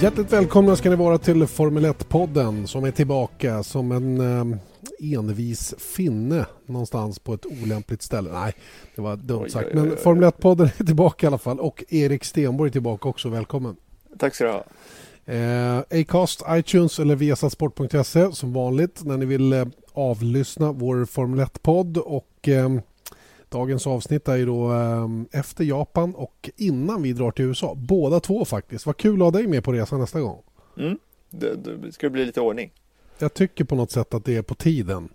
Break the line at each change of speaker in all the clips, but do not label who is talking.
Hjärtligt välkomna ska ni vara till Formel 1-podden som är tillbaka som en eh, envis finne någonstans på ett olämpligt ställe. Nej, det var dumt sagt.
oj, oj,
Men. Formel 1-podden är tillbaka i alla fall och Erik Stenborg är tillbaka också. Välkommen.
Tack ska du ha.
Eh, Acast, iTunes eller viasatsport.se som vanligt när ni vill eh, avlyssna vår Formel 1-podd och eh, dagens avsnitt är ju då eh, efter Japan och innan vi drar till USA. Båda två faktiskt. Vad kul att ha dig med på resan nästa gång.
Mm. Det, det ska bli lite ordning.
Jag tycker på något sätt att det är på tiden.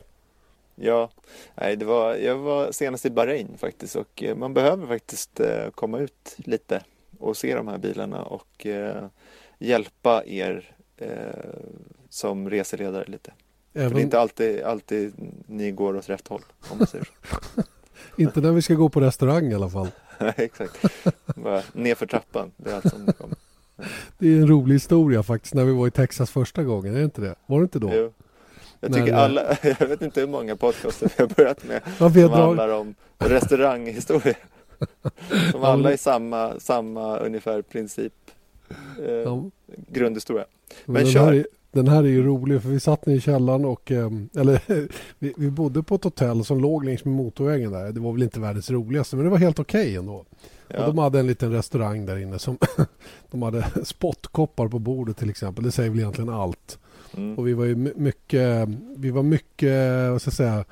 Ja, nej, det var, jag var senast i Bahrain faktiskt och eh, man behöver faktiskt eh, komma ut lite och se de här bilarna och eh, hjälpa er som reseledare lite. För det är
Även,
inte alltid, alltid ni går åt rätt håll om man säger så.
inte när vi ska gå på restaurang i alla fall.
Nej, Exakt. Bara nerför trappan, det är allt som kommer.
Det är en rolig historia faktiskt när vi var i Texas första gången, är det inte det? Var det inte då?
Jo. Jag tycker alla, jag vet inte hur många podcaster vi har börjat med som
drar...
handlar om restauranghistoria. Som alla är samma, samma ungefär princip eh,
Ja,
grundhistoria.
men
Men kör.
här är, den här är ju rolig för vi satt nere i källaren och ehm, eller vi, vi bodde på ett hotell som låg längs med motorvägen där. Det var väl inte världens roligaste men det var helt okej ändå. Och
Ja,
de hade en liten restaurang där inne som de hade spottkoppar på bordet till exempel. Det säger väl egentligen allt.
mm,
Och vi var ju my- mycket, vi var mycket, vad ska jag säga,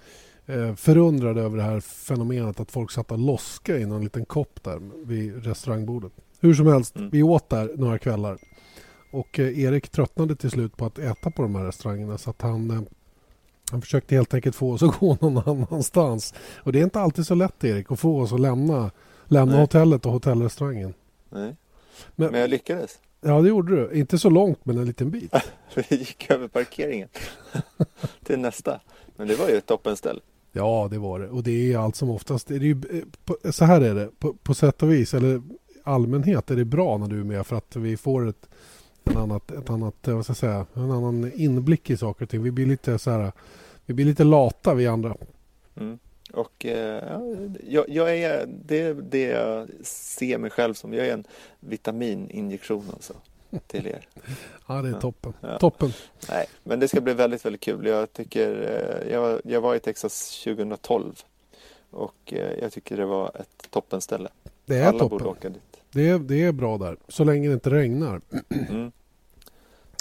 eh, förundrade över det här fenomenet att folk satt och loskade i någon liten kopp där vid restaurangbordet. Hur som helst,
Mm.
vi åt där några kvällar. Och eh, Erik tröttnade till slut på att äta på de här restaurangerna så att han, eh, han försökte helt enkelt få oss att gå någon annanstans. Och det är inte alltid så lätt Erik att få oss att lämna, lämna
Nej.
hotellet och hotellrestaurangen.
nej.
Men-
Men jag lyckades.
Ja det gjorde du. Inte så långt men en liten bit.
Vi gick över parkeringen till nästa. Men det var ju ett toppenställe.
Ja, det var det. Och det är allt som oftast. Det är ju, eh, så här är det. På, på sätt och vis, eller allmänhet är det bra när du är med för att vi får ett, en annat, ett annat, eh, vad ska jag säga, en annan inblick i saker och ting. Vi blir lite så här, vi blir lite lata vi andra.
Mm. Och eh, ja, jag, jag är, det är det jag ser mig själv som. Jag är en vitamininjektion alltså till er.
Ja, det är
Ja.
toppen.
Ja.
Toppen.
Nej, men det ska bli väldigt, väldigt kul. Jag tycker, eh, jag, var- jag var i Texas 2012 och eh, jag tycker det var ett toppenställe.
Det är
Alla
toppen.
borde åka dit.
Det är, det är bra där. Så länge det inte regnar.
Mm.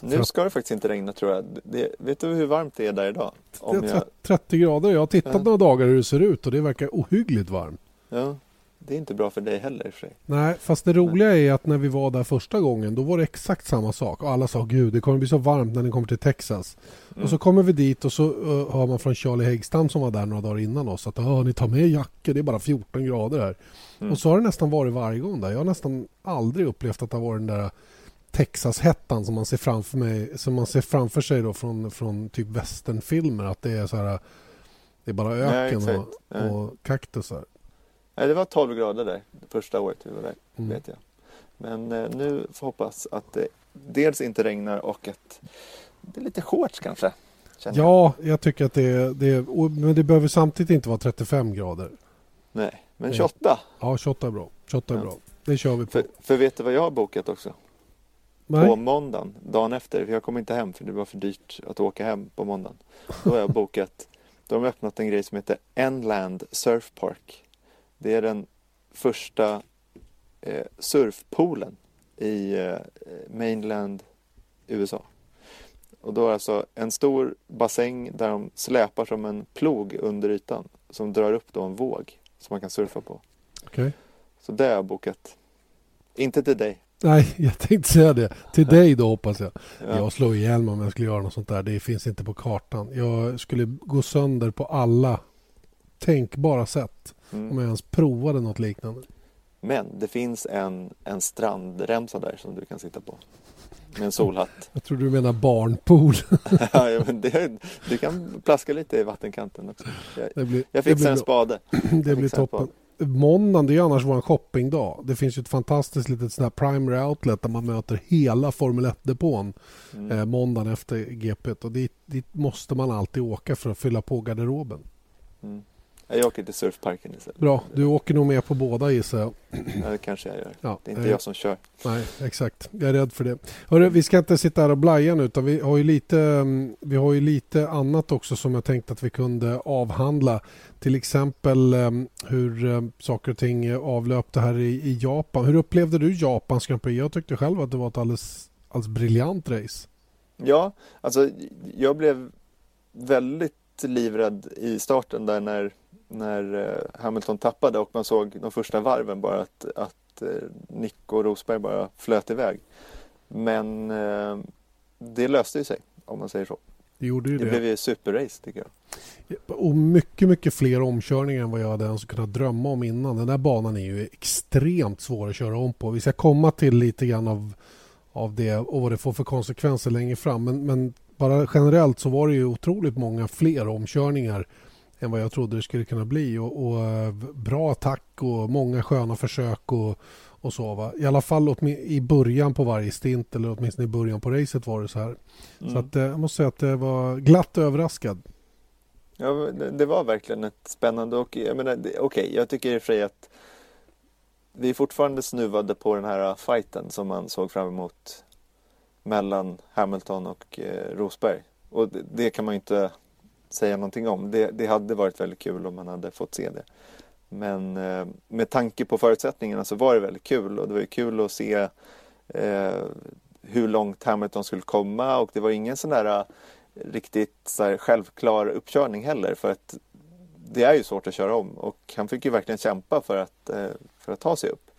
Nu ska det faktiskt inte regna tror jag. Det, vet du hur varmt det är där idag? Om
det är
jag,
30, 30 grader. Jag har tittat
Ja.
några dagar hur det ser ut och det verkar ohyggligt varmt.
ja, det är inte bra för dig heller för sig.
Nej, fast det roliga är att när vi var där första gången då var det exakt samma sak. Och alla sa gud det kommer bli så varmt när ni kommer till Texas.
Mm.
Och så kommer vi dit och så uh, hör man från Charlie Häggstam som var där några dagar innan oss att ni tar med jackor, det är bara 14 grader här.
Mm.
Och så har det nästan varit varje gång där. Jag har nästan aldrig upplevt att det har varit den där Texas-hettan som man ser framför mig, som man ser framför sig då från, från typ westernfilmer att det är så här det är bara
Nej,
öken
exakt.
och,
Nej.
och kaktusar.
Nej, det var 12 grader där första året vi var där,
Mm.
vet jag. Men eh, nu får hoppas att det dels inte regnar och att det är lite shorts kanske. jag.
Ja, jag tycker att det det men det behöver samtidigt inte vara 35 grader.
Nej, men
Nej.
28.
Ja, 28 är bra. 28 är
Ja.
bra. Det kör vi på.
För, för vet du vad jag har bokat också?
Nej.
På måndagen, dagen efter. För jag kom inte hem för det var för dyrt att åka hem på måndagen. Då har jag bokat, då har de öppnat en grej som heter Enland Surf Park. Det är den första eh, surfpoolen i eh, mainland USA. Och då är alltså en stor bassäng där de släpar som en plog under ytan som drar upp då en våg som man kan surfa på.
Okej.
Så det har jag bokat. Inte till dig.
Nej, jag tänkte säga det. Till dig då hoppas jag.
Ja.
Jag slår ihjäl mig om jag skulle göra något sånt där. Det finns inte på kartan. Jag skulle gå sönder på alla tänkbara sätt. Om
Mm.
jag ens provade något liknande.
Men det finns en, en strandremsa där som du kan sitta på. Med en solhatt.
Jag tror du menar barnpool.
ja, men det, du kan plaska lite i vattenkanten också. Jag,
blir,
jag fixar en spade.
Det blir toppen. Måndagen det är annars vår shoppingdag. Det finns ju ett fantastiskt litet sån här primary outlet där man möter hela Formel 1-depån mm. eh, måndagen efter GP. Och dit, dit, måste man alltid åka för att fylla på garderoben.
Mm. Jag åker till surfparken istället.
Bra, du åker nog med på båda gissar jag.
Ja, det kanske jag gör. Ja, det är inte eh, jag som kör.
Nej, exakt. Jag är rädd för det. Hörru, vi ska inte sitta här och blaja nu utan vi har, ju lite, mm, vi har ju lite annat också som jag tänkte att vi kunde avhandla. Till exempel mm, hur mm, saker och ting avlöpte här i, i Japan. Hur upplevde du Japans Grand Prix? Jag tyckte själv att det var ett alldeles, alldeles briljant race.
Ja, alltså jag blev väldigt livrädd i starten där när när eh, Hamilton tappade och man såg de första varven bara att, att eh, Nick och Rosberg bara flöt iväg. Men eh, det löste sig om man säger så.
Det gjorde ju
det. Det blev ju superrace tycker jag.
Och mycket, mycket fler omkörningar än vad jag hade ens kunnat drömma om innan. Den där banan är ju extremt svår att köra om på. Vi ska komma till lite grann av, av det och vad det får för konsekvenser längre fram. Men, men bara generellt så var det ju otroligt många fler omkörningar än vad jag trodde det skulle kunna bli. Och, och eh, bra attack och många sköna försök och, och så. Va? I alla fall i början på varje stint eller åtminstone i början på racet var det så här. Mm. Så att, eh, jag måste säga att det var glatt överraskad.
Ja, det var verkligen ett spännande och jag menar, okej, okay, jag tycker i och för sig att vi är fortfarande snuvade på den här fighten som man såg fram emot mellan Hamilton och eh, Rosberg. Och det, det, kan man ju inte säga någonting om. Det, det hade varit väldigt kul om man hade fått se det. Men eh, med tanke på förutsättningarna så var det väldigt kul och det var ju kul att se eh, hur långt Hamilton skulle komma och det var ingen sån där eh, riktigt så här, självklar uppkörning heller för att det är ju svårt att köra om och han fick ju verkligen kämpa för att, eh, för att ta sig upp.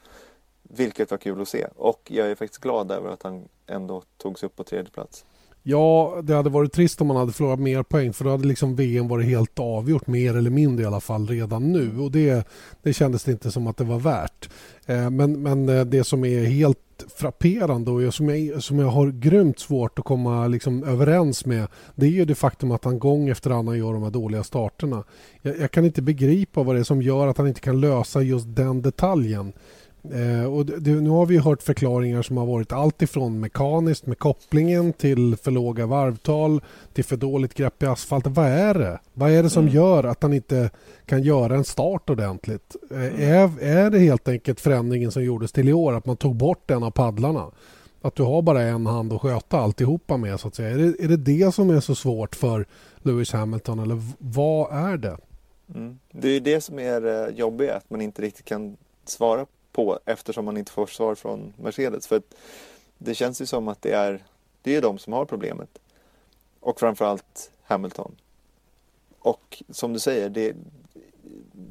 Vilket var kul att se och jag är faktiskt glad över att han ändå tog sig upp på tredje plats.
Ja, det hade varit trist om man hade förlorat mer poäng för då hade liksom VM varit helt avgjort mer eller mindre i alla fall redan nu och det, det kändes inte som att det var värt. Eh, men, men eh, det som är helt frapperande och som jag, som jag har grymt svårt att komma liksom överens med det är ju det faktum att han gång efter annan gör de här dåliga starterna. Jag, jag kan inte begripa vad det är som gör att han inte kan lösa just den detaljen. Eh, och det, nu har vi hört förklaringar som har varit allt ifrån mekaniskt med kopplingen till för låga varvtal till för dåligt grepp i asfalten. Vad är det? Vad är det som mm. gör att han inte kan göra en start ordentligt? Eh, mm. är, är det helt enkelt förändringen som gjordes till i år att man tog bort en av paddlarna? Att du har bara en hand att sköta alltihopa med så att säga. Är det är det, det som är så svårt för Lewis Hamilton eller vad är det?
Mm. Det är det som är eh, jobbigt att man inte riktigt kan svara på eftersom man inte får svar från Mercedes. För det känns ju som att det är, det är de som har problemet. Och framförallt Hamilton. Och som du säger, det,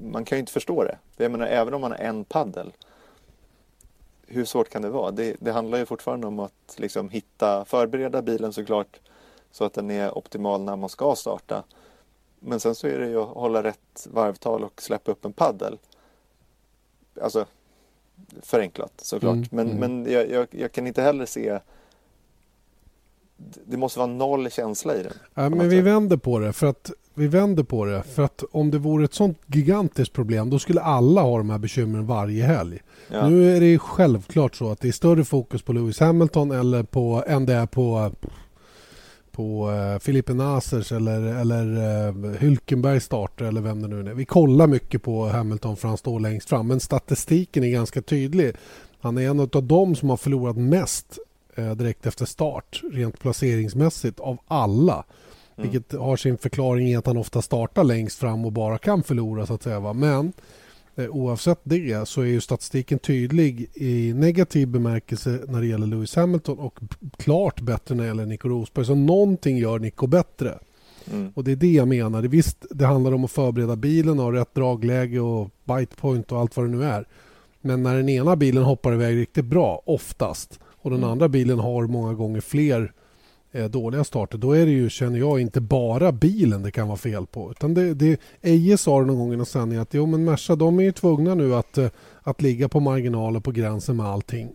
man kan ju inte förstå det. Jag menar, även om man har en paddel, hur svårt kan det vara? Det, det handlar ju fortfarande om att liksom hitta, förbereda bilen såklart så att den är optimal när man ska starta. Men sen så är det ju att hålla rätt varvtal och släppa upp en paddel. Alltså, förenklat såklart. Mm, men, mm. men jag, jag, jag, kan inte heller se det måste vara noll känsla i den.
Ja, men vi vänder på det. För att vi vänder på det. För att om det vore ett sånt gigantiskt problem då skulle alla ha de här bekymren varje helg. Ja. Nu är det självklart så att det är större fokus på Lewis Hamilton eller på, än det är på på eh, Filipe Nasers eller, eller eh, Hülkenberg startar eller vem det nu är. Vi kollar mycket på Hamilton för han står längst fram men statistiken är ganska tydlig. Han är en av dem som har förlorat mest eh, direkt efter start rent placeringsmässigt av alla. Mm. Vilket har sin förklaring i att han ofta startar längst fram och bara kan förlora så att säga. Va? Men oavsett det så är ju statistiken tydlig i negativ bemärkelse när det gäller Lewis Hamilton och klart bättre när det gäller Nico Rosberg. Så någonting gör Nico bättre. Mm. Och det är det jag menar. Visst, det handlar om att förbereda bilen och rätt dragläge och bite point och allt vad det nu är. Men när den ena bilen hoppar iväg riktigt bra, oftast, och den mm. andra bilen har många gånger fler eh, dåliga starter då är det ju, känner jag, inte bara bilen det kan vara fel på. Utan det, det, Eje sa det någon gång i någon sändning att jo, men Merca de är ju tvungna nu att, eh, att ligga på marginalen på gränsen med allting.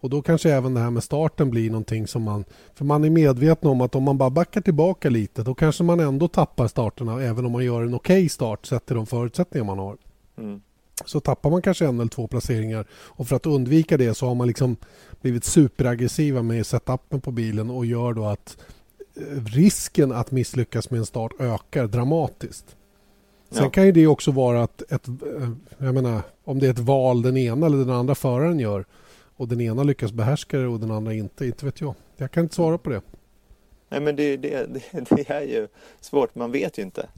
Och då kanske även det här med starten blir någonting som man... För man är medveten om att om man bara backar tillbaka lite då kanske man ändå tappar starterna även om man gör en okej okay start sett till de förutsättningar man har.
Mm.
Så tappar man kanske en eller två placeringar och för att undvika det så har man liksom blivit superaggressiva med setupen på bilen och gör då att eh, risken att misslyckas med en start ökar dramatiskt. Sen ja. kan ju det också vara att ett, eh, jag menar, om det är ett val den ena eller den andra föraren gör och den ena lyckas behärska det och den andra inte. Inte vet jag. Jag kan inte svara på det.
Nej men det, det, det, det är ju svårt. Man vet ju inte.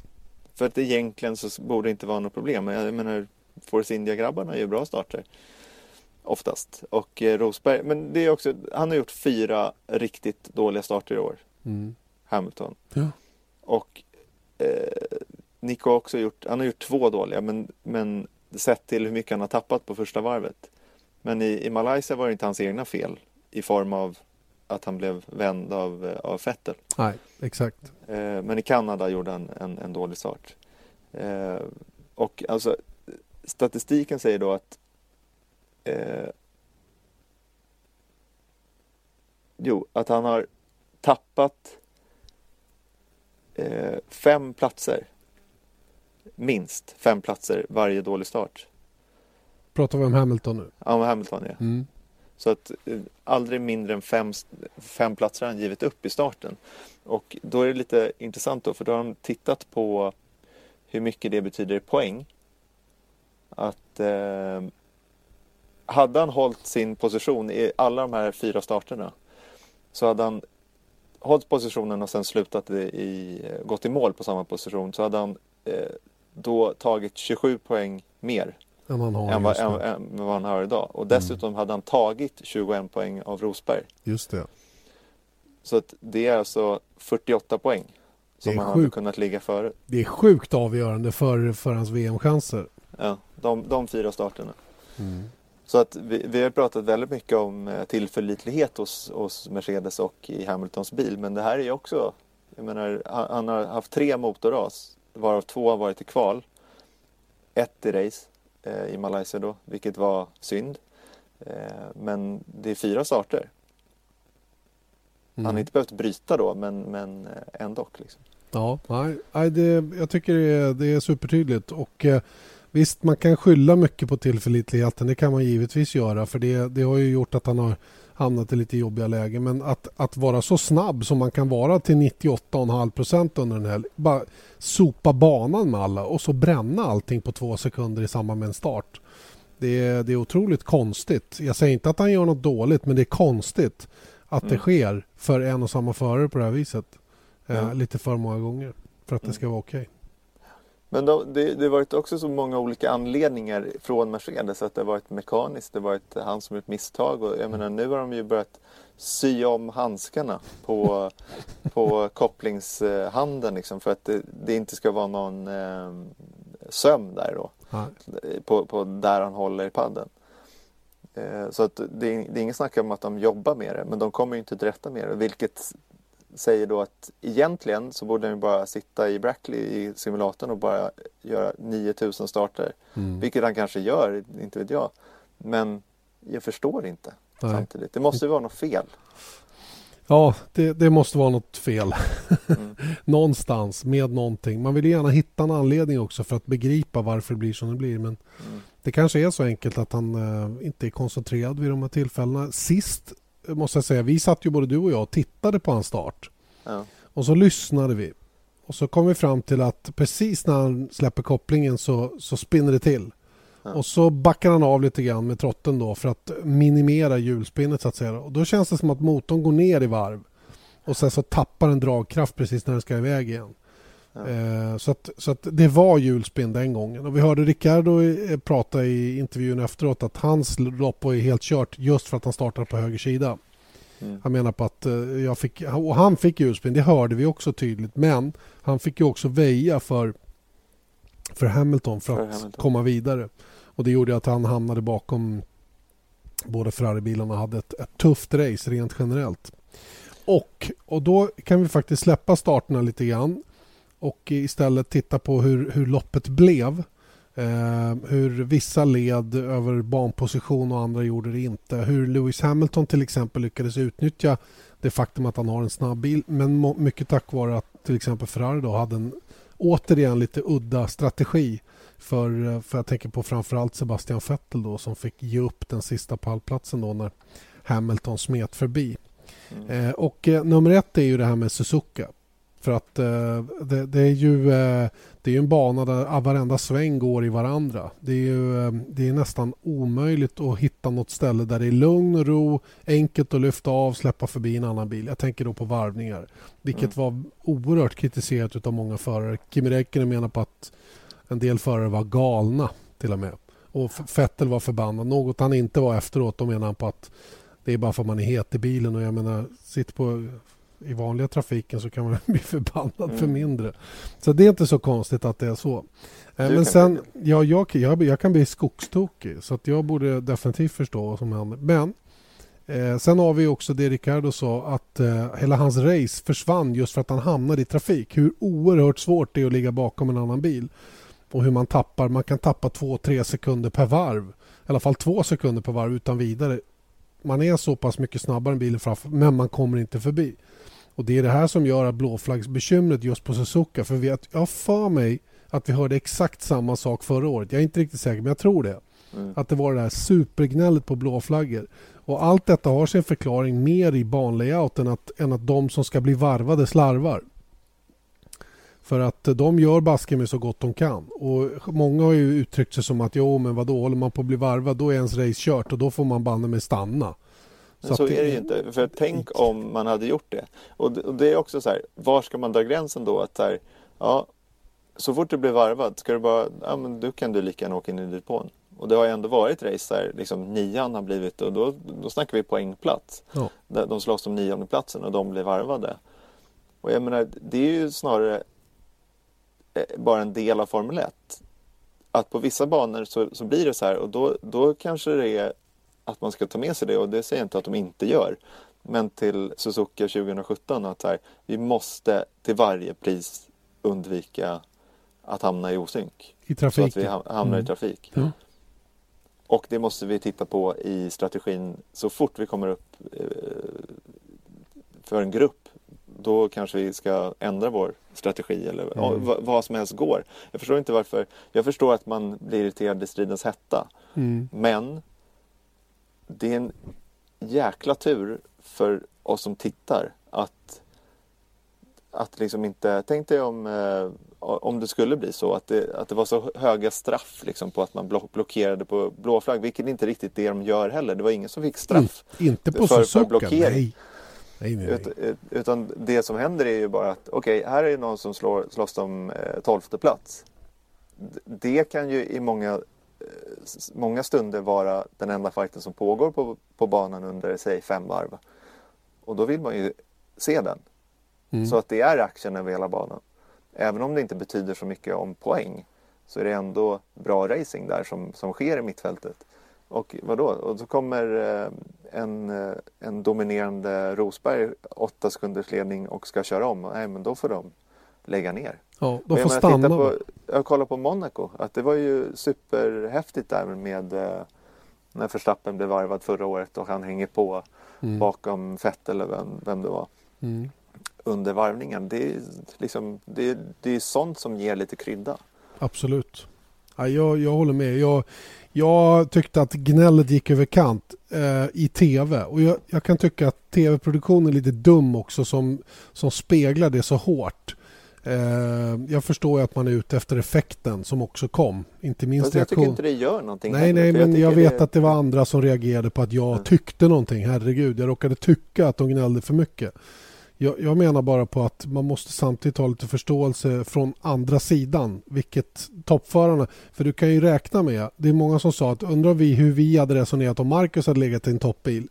För att egentligen så borde det inte vara något problem. Jag menar Force India-grabbarna gör bra starter. Oftast. Och eh, Rosberg, men det är också, han har gjort fyra riktigt dåliga starter i år.
Mm.
Hamilton.
Ja.
Och eh, Nico har också gjort, han har gjort två dåliga men, men sett till hur mycket han har tappat på första varvet men i, i Malaysia var det inte hans egna fel i form av att han blev vänd av, eh, av Vettel.
Nej, exakt.
Eh, men i Kanada gjorde han en, en dålig start. Eh, och alltså statistiken säger då att eh, Jo, att han har tappat eh, fem platser. Minst fem platser varje dålig start.
Pratar vi om Hamilton nu?
Ja, om Hamilton ja.
Mm.
Så att eh, aldrig mindre än fem, fem platser har han givit upp i starten. Och då är det lite intressant då, för då har de tittat på hur mycket det betyder i poäng. Att eh, hade han hållit sin position i alla de här fyra starterna så hade han hållit positionen och sen slutat i, gått i mål på samma position så hade han eh, då tagit 27 poäng mer
än, han har
än, vad, än, än vad han har idag. Och dessutom mm. hade han tagit 21 poäng av Rosberg.
Just det.
Så att det är alltså 48 poäng som han sjuk... hade kunnat ligga före.
Det är sjukt avgörande för, för hans VM-chanser.
Ja, de, de fyra starterna.
Mm.
Så att vi, vi, har pratat väldigt mycket om eh, tillförlitlighet hos, hos Mercedes och i Hamiltons bil. Men det här är ju också, jag menar, han, har haft tre motorras varav två har varit i kval. Ett i race eh, i Malaysia då, vilket var synd. Eh, men det är fyra starter. Mm. Han har mm. inte behövt bryta då, men, men eh, ändå. Liksom.
Ja, nej, det, jag tycker det är, det är supertydligt. Och, eh, visst, man kan skylla mycket på tillförlitligheten. Det kan man givetvis göra. För det, det har ju gjort att han har hamnat i lite jobbiga lägen. Men att, att vara så snabb som man kan vara till 98,5 procent under en helg. Bara sopa banan med alla och så bränna allting på två sekunder i samband med en start. Det är, det är otroligt konstigt. Jag säger inte att han gör något dåligt men det är konstigt att mm. det sker för en och samma förare på det här viset. Eh, lite för många gånger för att det ska vara okej. Okay.
Men då, det, det har varit också så många olika anledningar från Mercedes. Att det har varit mekaniskt, det har varit han som gjort misstag. Och jag menar, nu har de ju börjat sy om handskarna på, på kopplingshanden liksom, för att det, det, inte ska vara någon eh, söm där då. På, på, där han håller i padden. Eh, så att det, det är ingen snack om att de jobbar med det, men de kommer inte till rätta med det. Vilket säger då att egentligen så borde han bara sitta i Brackley i simulatorn och bara göra 9000 starter.
Mm.
Vilket han kanske gör, inte vet jag. Men jag förstår inte Nej. samtidigt. Det måste ju vara något fel.
Ja, det, det måste vara något fel. Mm. Någonstans med någonting. Man vill gärna hitta en anledning också för att begripa varför det blir som det blir. Men mm. det kanske är så enkelt att han uh, inte är koncentrerad vid de här tillfällena. Sist måste jag säga, vi satt ju både du och jag och tittade på hans start.
Ja.
Och så lyssnade vi. Och så kom vi fram till att precis när han släpper kopplingen så, så spinner det till. Ja. Och så backar han av lite grann med trotten då för att minimera hjulspinnet så att säga. Och då känns det som att motorn går ner i varv. Och sen så tappar den dragkraft precis när den ska iväg igen. Ja. Eh, så, att, så att det var hjulspinn den gången. Och vi hörde Ricardo prata i intervjun efteråt att hans lopp var helt kört just för att han startade på höger sida. Mm. Han menar på att eh, jag fick, och han fick hjulspinn, det hörde vi också tydligt. Men han fick ju också väja för, för Hamilton för, för att Hamilton. komma vidare. Och det gjorde att han hamnade bakom båda Ferrari-bilarna och hade ett, ett tufft race rent generellt. och, och då kan vi faktiskt släppa starterna lite grann och istället titta på hur, hur loppet blev. Eh, hur vissa led över banposition och andra gjorde det inte. Hur Lewis Hamilton till exempel lyckades utnyttja det faktum att han har en snabb bil men mycket tack vare att till exempel Ferrari då hade en återigen lite udda strategi för, för jag tänker på framförallt Sebastian Vettel då som fick ge upp den sista pallplatsen då när Hamilton smet förbi. Mm. Eh, och eh, nummer ett är ju det här med Suzuka. För att eh, det, det, är ju eh, det är en bana där varenda sväng går i varandra. Det är, ju, eh, det är nästan omöjligt att hitta något ställe där det är lugn och ro, enkelt att lyfta av, släppa förbi en annan bil. Jag tänker då på varvningar, vilket mm. var oerhört kritiserat av många förare. Kimi Räikkönen menar på att en del förare var galna till och med. Och Vettel var förbannad. Något han inte var efteråt. Då menar han på att det är bara för att man är het i bilen. Och jag menar, sitt på i vanliga trafiken så kan man bli förbannad mm. för mindre. Så det är inte så konstigt att det är så. Eh, men sen, ja, jag, jag, jag kan bli skogstokig så att jag borde definitivt förstå vad som händer. Men eh, sen har vi också det Ricardo sa att eh, hela hans race försvann just för att han hamnade i trafik. Hur oerhört svårt det är att ligga bakom en annan bil. Och hur man tappar, man kan tappa två, tre sekunder per varv. I alla fall två sekunder per varv utan vidare. Man är så pass mycket snabbare än bilen framför men man kommer inte förbi. Och Det är det här som gör att blåflaggsbekymret just på Suzuka. För vi, jag har för mig att vi hörde exakt samma sak förra året. Jag är inte riktigt säker, men jag tror det. Mm. Att det var det här supergnället på blåflaggor. Och allt detta har sin förklaring mer i banlayouten att, än att de som ska bli varvade slarvar. För att de gör basken med så gott de kan. Och Många har ju uttryckt sig som att jo men vadå, håller man på att bli varvad då är ens race kört och då får man banne med stanna.
Så, så är det ju inte. För tänk om man hade gjort det. Och det, och det är också så här, var ska man dra gränsen då? Att här, ja, så fort du blir varvad ska du bara, ja men då kan du lika gärna åka in i depån. Och det har ju ändå varit race där liksom nian har blivit och då, då snackar vi poängplats. Ja. De slåss om nionde platsen och de blir varvade. Och jag menar, det är ju snarare bara en del av Formel 1. Att på vissa banor så, så blir det så här och då, då kanske det är att man ska ta med sig det och det säger jag inte att de inte gör. Men till Suzuka 2017 att här, vi måste till varje pris undvika att hamna i osynk.
I trafik.
Så att vi hamnar mm. i trafik. Mm. Och det måste vi titta på i strategin så fort vi kommer upp eh, för en grupp. Då kanske vi ska ändra vår strategi eller mm. vad, vad som helst går. Jag förstår inte varför. Jag förstår att man blir irriterad i stridens hetta. Mm. Men det är en jäkla tur för oss som tittar att, att liksom inte, tänk dig om, eh, om det skulle bli så att det, att det var så höga straff liksom på att man blockerade på blå flagg, vilket inte riktigt det de gör heller. Det var ingen som fick straff
mm, inte på för, för blockering.
Nej. Nej, nej, Ut, utan det som händer är ju bara att okej, okay, här är någon som slår, slåss om eh, tolfte plats. Det kan ju i många många stunder vara den enda fighten som pågår på, på banan under, säg fem varv. Och då vill man ju se den. Mm. Så att det är action över hela banan. Även om det inte betyder så mycket om poäng så är det ändå bra racing där som, som sker i mittfältet. Och vadå? Och så kommer eh, en, eh, en dominerande Rosberg åtta sekunders ledning och ska köra om. Nej, men då får de lägga ner.
Ja, de får stanna.
På, jag kollar på Monaco, att det var ju superhäftigt där med eh, när Verstappen blev varvad förra året och han hänger på mm. bakom Vettel eller vem, vem det var. Mm. Under varvningen. Det är, liksom, det, det är sånt som ger lite krydda.
Absolut. Ja, jag, jag håller med. Jag, jag tyckte att gnället gick över kant eh, i tv. Och jag, jag kan tycka att tv-produktionen är lite dum också som, som speglar det så hårt. Eh, jag förstår att man är ute efter effekten som också kom. Inte minst
jag tycker inte det gör någonting.
Nej, nej, men jag, jag vet det... att det var andra som reagerade på att jag mm. tyckte någonting. Herregud, jag råkade tycka att de gnällde för mycket. Jag, jag, menar bara på att man måste samtidigt ha lite förståelse från andra sidan. Vilket toppförarna... För du kan ju räkna med... Det är många som sa att undrar vi hur vi hade resonerat om Marcus hade legat i en toppbil.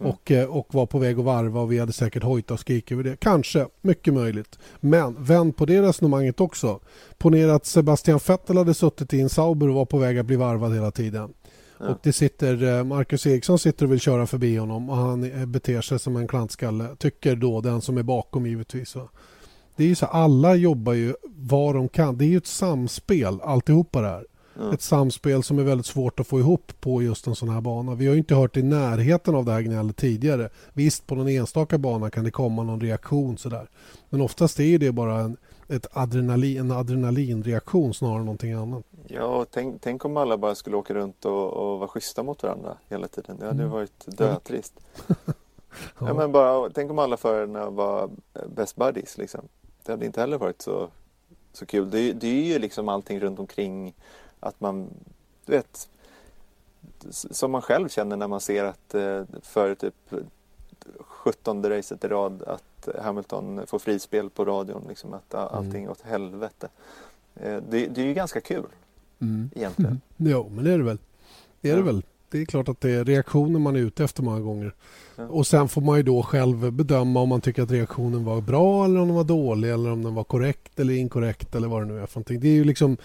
Mm. och, eh, och var på väg att varva och vi hade säkert hojtat och skrikit över det. Kanske, mycket möjligt. Men vänd på det resonemanget också. Ponera att Sebastian Vettel hade suttit i en Sauber och var på väg att bli varvad hela tiden. Ja. Och det sitter, eh, Marcus Eriksson sitter och vill köra förbi honom och han beter sig som en klantskalle. Tycker då den som är bakom givetvis. Det är ju så alla jobbar ju vad de kan. Det är ju ett samspel alltihopa det här. Ja. Ett samspel som är väldigt svårt att få ihop på just en sån här bana. Vi har inte hört i närheten av det här gnället tidigare. Visst, på någon enstaka bana kan det komma någon reaktion sådär. Men oftast är det bara en, ett adrenalin, en adrenalinreaktion snarare än någonting annat.
Ja, tänk, tänk om alla bara skulle åka runt och, och vara schyssta mot varandra hela tiden. Det hade mm. varit dötrist. ja. ja. men bara, tänk om alla förarna var best buddies. Liksom. Det hade inte heller varit så, så kul. Det, det är ju liksom allting runt omkring att man, du vet, som man själv känner när man ser att eh, för typ 17 racet i rad att Hamilton får frispel på radion, liksom att allting mm. åt helvete. Eh, det, det, är ju ganska kul mm. egentligen. Mm.
Jo, men det är det väl. Det är det väl. Det är klart att det är reaktioner man är ute efter många gånger. Ja. Och sen får man ju då själv bedöma om man tycker att reaktionen var bra eller om den var dålig eller om den var korrekt eller inkorrekt eller vad det nu är för någonting. Det är ju liksom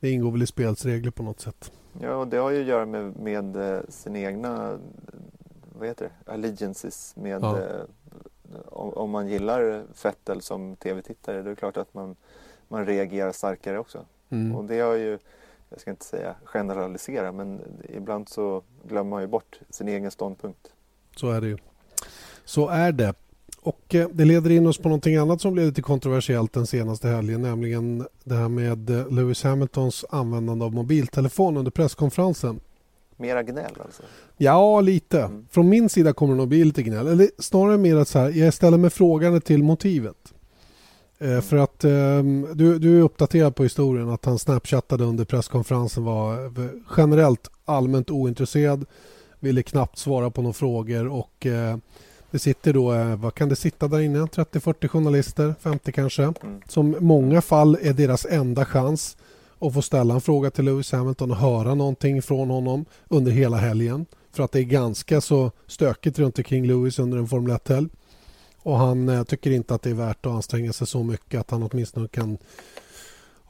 det ingår väl i spelets regler på något sätt.
Ja, och det har ju att göra med, med eh, sina egna vad heter det? allegiances med ja. eh, om, om, man gillar Fettel som tv-tittare då är det klart att man, man reagerar starkare också. Mm. Och det har ju, jag ska inte säga generalisera, men ibland så glömmer man ju bort sin egen ståndpunkt.
Så är det ju. Så är det. Och eh, Det leder in oss på någonting annat som blev lite kontroversiellt den senaste helgen nämligen det här med eh, Lewis Hamiltons användande av mobiltelefon under presskonferensen.
Mera gnäll alltså?
Ja, lite. Mm. Från min sida kommer det nog bli lite gnäll. Eller snarare mer att så här, jag ställer mig frågande till motivet. Eh, mm. För att eh, du, du är uppdaterad på historien att han snapchattade under presskonferensen var generellt allmänt ointresserad, ville knappt svara på några frågor och eh, det sitter då, eh, vad kan det sitta där inne? 30-40 journalister, 50 kanske. Mm. Som i många fall är deras enda chans och få ställa en fråga till Lewis Hamilton och höra någonting från honom under hela helgen. För att det är ganska så stökigt runt omkring Lewis under en Formel 1-helg. Och han eh, tycker inte att det är värt att anstränga sig så mycket att han åtminstone kan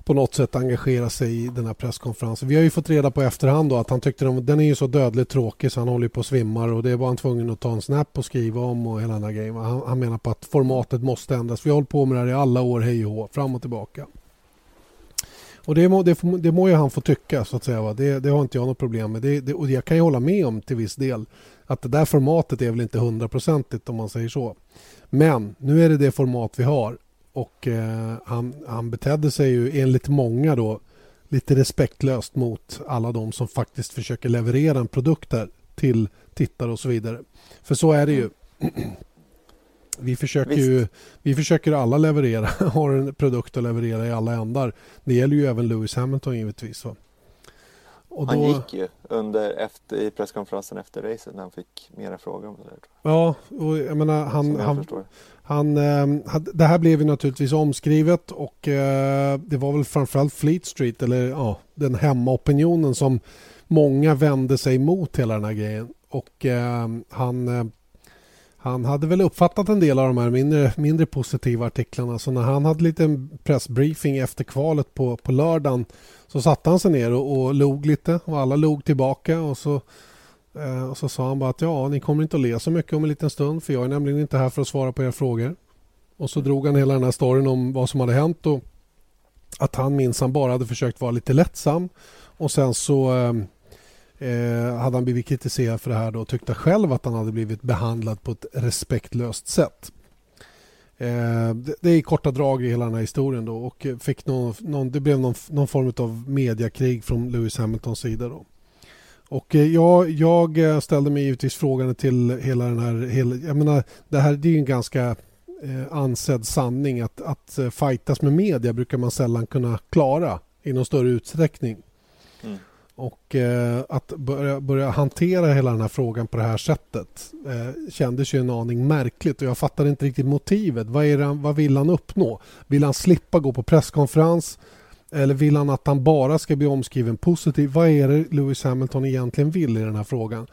på något sätt engagera sig i den här presskonferensen. Vi har ju fått reda på efterhand då att han tyckte att den är ju så dödligt tråkig så han håller på att svimmar och det var han tvungen att ta en snap och skriva om och hela den här grejen. Han, han menar på att formatet måste ändras. Vi har hållit på med det här i alla år, hej och hå, fram och tillbaka. Och det må, det, det må ju han få tycka så att säga. Va? Det, det har inte jag något problem med. Det, det, och jag kan ju hålla med om till viss del att det där formatet är väl inte hundraprocentigt om man säger så. Men nu är det det format vi har och eh, han, han betedde sig ju enligt många då lite respektlöst mot alla de som faktiskt försöker leverera en produkt där till tittare och så vidare. För så är det ju. Mm. Vi försöker, ju, vi försöker alla leverera, har en produkt att leverera i alla ändar. Det gäller ju även Lewis Hamilton givetvis. Va?
Och han gick ju under, efter, i presskonferensen efter racet när han fick mera frågor om det där.
Ja, och jag menar han... jag han, han eh, det här blev ju naturligtvis omskrivet och eh, det var väl framförallt Fleet Street eller ja, den hemmaopinionen som många vände sig mot hela den här grejen. Och eh, han han hade väl uppfattat en del av de här mindre, mindre positiva artiklarna. Så när han hade lite pressbriefing efter kvalet på, på lördagen så satte han sig ner och, och log lite och alla log tillbaka. Och så, eh, och så sa han bara att ja, ni kommer inte att le så mycket om en liten stund för jag är nämligen inte här för att svara på era frågor. Och så drog han hela den här storyn om vad som hade hänt och att han minsann bara hade försökt vara lite lättsam. Och sen så eh, eh, hade han blivit kritiserad för det här då och tyckte själv att han hade blivit behandlad på ett respektlöst sätt. Eh, det, det är i korta drag i hela den här historien då och fick någon, någon, det blev någon, någon form av mediakrig från Lewis Hamiltons sida. Då. Och eh, jag, jag eh, ställde mig givetvis frågan till hela den här... Hela, jag menar, det här det är en ganska eh, ansedd sanning att, att eh, fightas med media brukar man sällan kunna klara i någon större utsträckning. Och eh, att börja, börja, hantera hela den här frågan på det här sättet eh, kändes ju en aning märkligt och jag fattade inte riktigt motivet. Vad, är det, vad vill han uppnå? Vill han slippa gå på presskonferens? Eller vill han att han bara ska bli omskriven positiv? Vad är det Lewis Hamilton egentligen vill i den här frågan?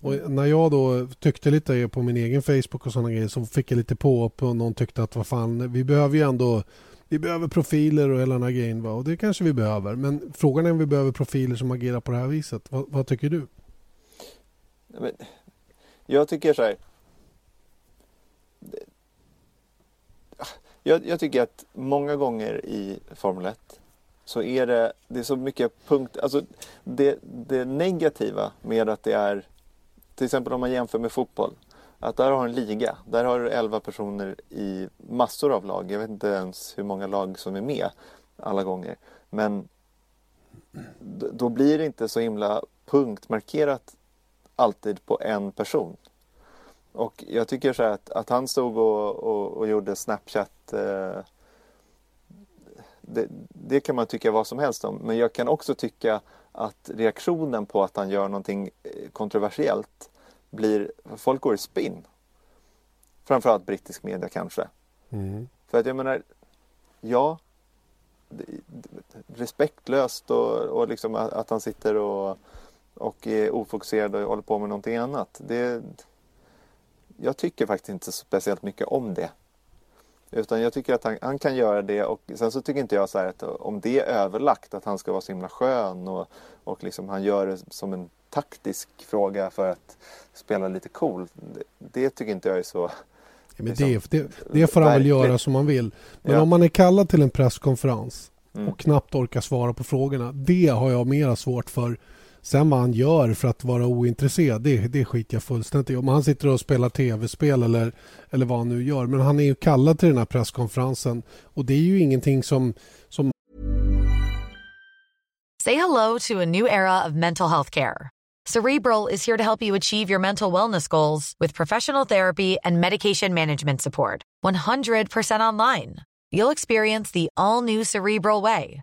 Och när jag då tyckte lite på min egen Facebook och sådana grejer så fick jag lite på och någon tyckte att vad fan, vi behöver ju ändå vi behöver profiler och hela den här grejen. Va? Och det kanske vi behöver. Men frågan är om vi behöver profiler som agerar på det här viset. Vad, vad tycker du?
Jag tycker så här. Jag, jag, tycker att många gånger i Formel 1 så är det, det är så mycket punkt, alltså det, det negativa med att det är, till exempel om man jämför med fotboll, att där har en liga, där har du 11 personer i massor av lag, jag vet inte ens hur många lag som är med alla gånger, men då blir det inte så himla punktmarkerat alltid på en person. Och jag tycker så att, att han stod och, och, och gjorde Snapchat eh, det, det, kan man tycka vad som helst om. Men jag kan också tycka att reaktionen på att han gör någonting eh, kontroversiellt blir, folk går i spinn. Framförallt brittisk media kanske. Mm. För att jag menar, ja, respektlöst och, och liksom att, att han sitter och, och är ofokuserad och håller på med någonting annat. Det, jag tycker faktiskt inte speciellt mycket om det. Utan jag tycker att han, han, kan göra det och sen så tycker inte jag så här att om det är överlagt att han ska vara så himla skön och, och liksom han gör det som en taktisk fråga för att spela lite cool. Det, det tycker inte jag är så
Ja, men det, det, det får han väl göra som han vill. Men ja. om man är kallad till en presskonferens mm. och knappt orkar svara på frågorna. Det har jag mera svårt för Sen vad han gör för att vara ointresserad, det, det skiter jag fullständigt i. Om han sitter och spelar tv-spel eller, eller vad han nu gör. Men han är ju kallad till den här presskonferensen och det är ju ingenting som... som...
Say hello to a new era of mental health care. Cerebral is here to help you achieve your mental wellness goals with professional therapy and medication management support. 100% online. You'll experience the all new Cerebral Way,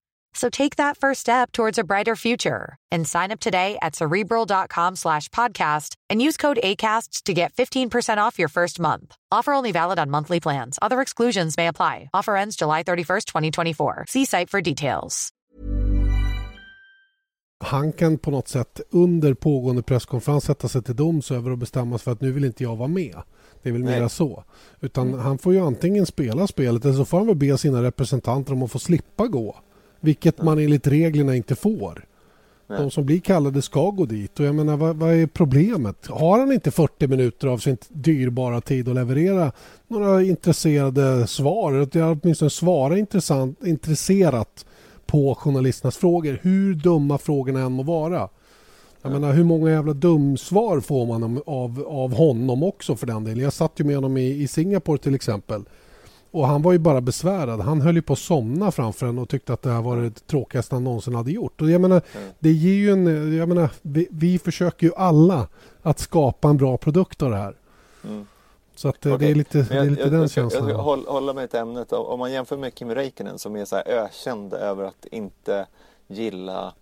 So take that first step towards a brighter future and sign up today at cerebral.com slash podcast and use code ACasts to get 15% off your first month. Offer only valid on monthly plans. Other exclusions may apply. Offer ends July 31st, 2024. See site for details.
Han kan på något sätt under pågående presskonferens sätta sig till doms över och bestämma sig för att nu vill inte jag vara med. Det är väl mera så. Utan mm. han får ju antingen spela spelet eller så får han väl be sina representanter om att få slippa gå. Vilket man enligt reglerna inte får. De som blir kallade ska gå dit. Och jag menar, vad, vad, är problemet? Har han inte 40 minuter av sin dyrbara tid att leverera några intresserade svar? Att åtminstone svara intressant, intresserat på journalisternas frågor. Hur dumma frågorna än må vara. Jag menar, hur många jävla dumsvar får man av, av honom också för den delen? Jag satt ju med honom i, i Singapore till exempel. Och han var ju bara besvärad. Han höll ju på att somna framför en och tyckte att det här var det tråkigaste han någonsin hade gjort. Och jag menar, mm. det ger ju en... Jag menar, vi, vi, försöker ju alla att skapa en bra produkt av det här. Mm. Så att okay. det är lite, jag, det är lite jag, den jag, känslan.
Jag ska hålla mig till ämnet. Om man jämför med Kimi Räikkönen som är så här ökänd över att inte gilla...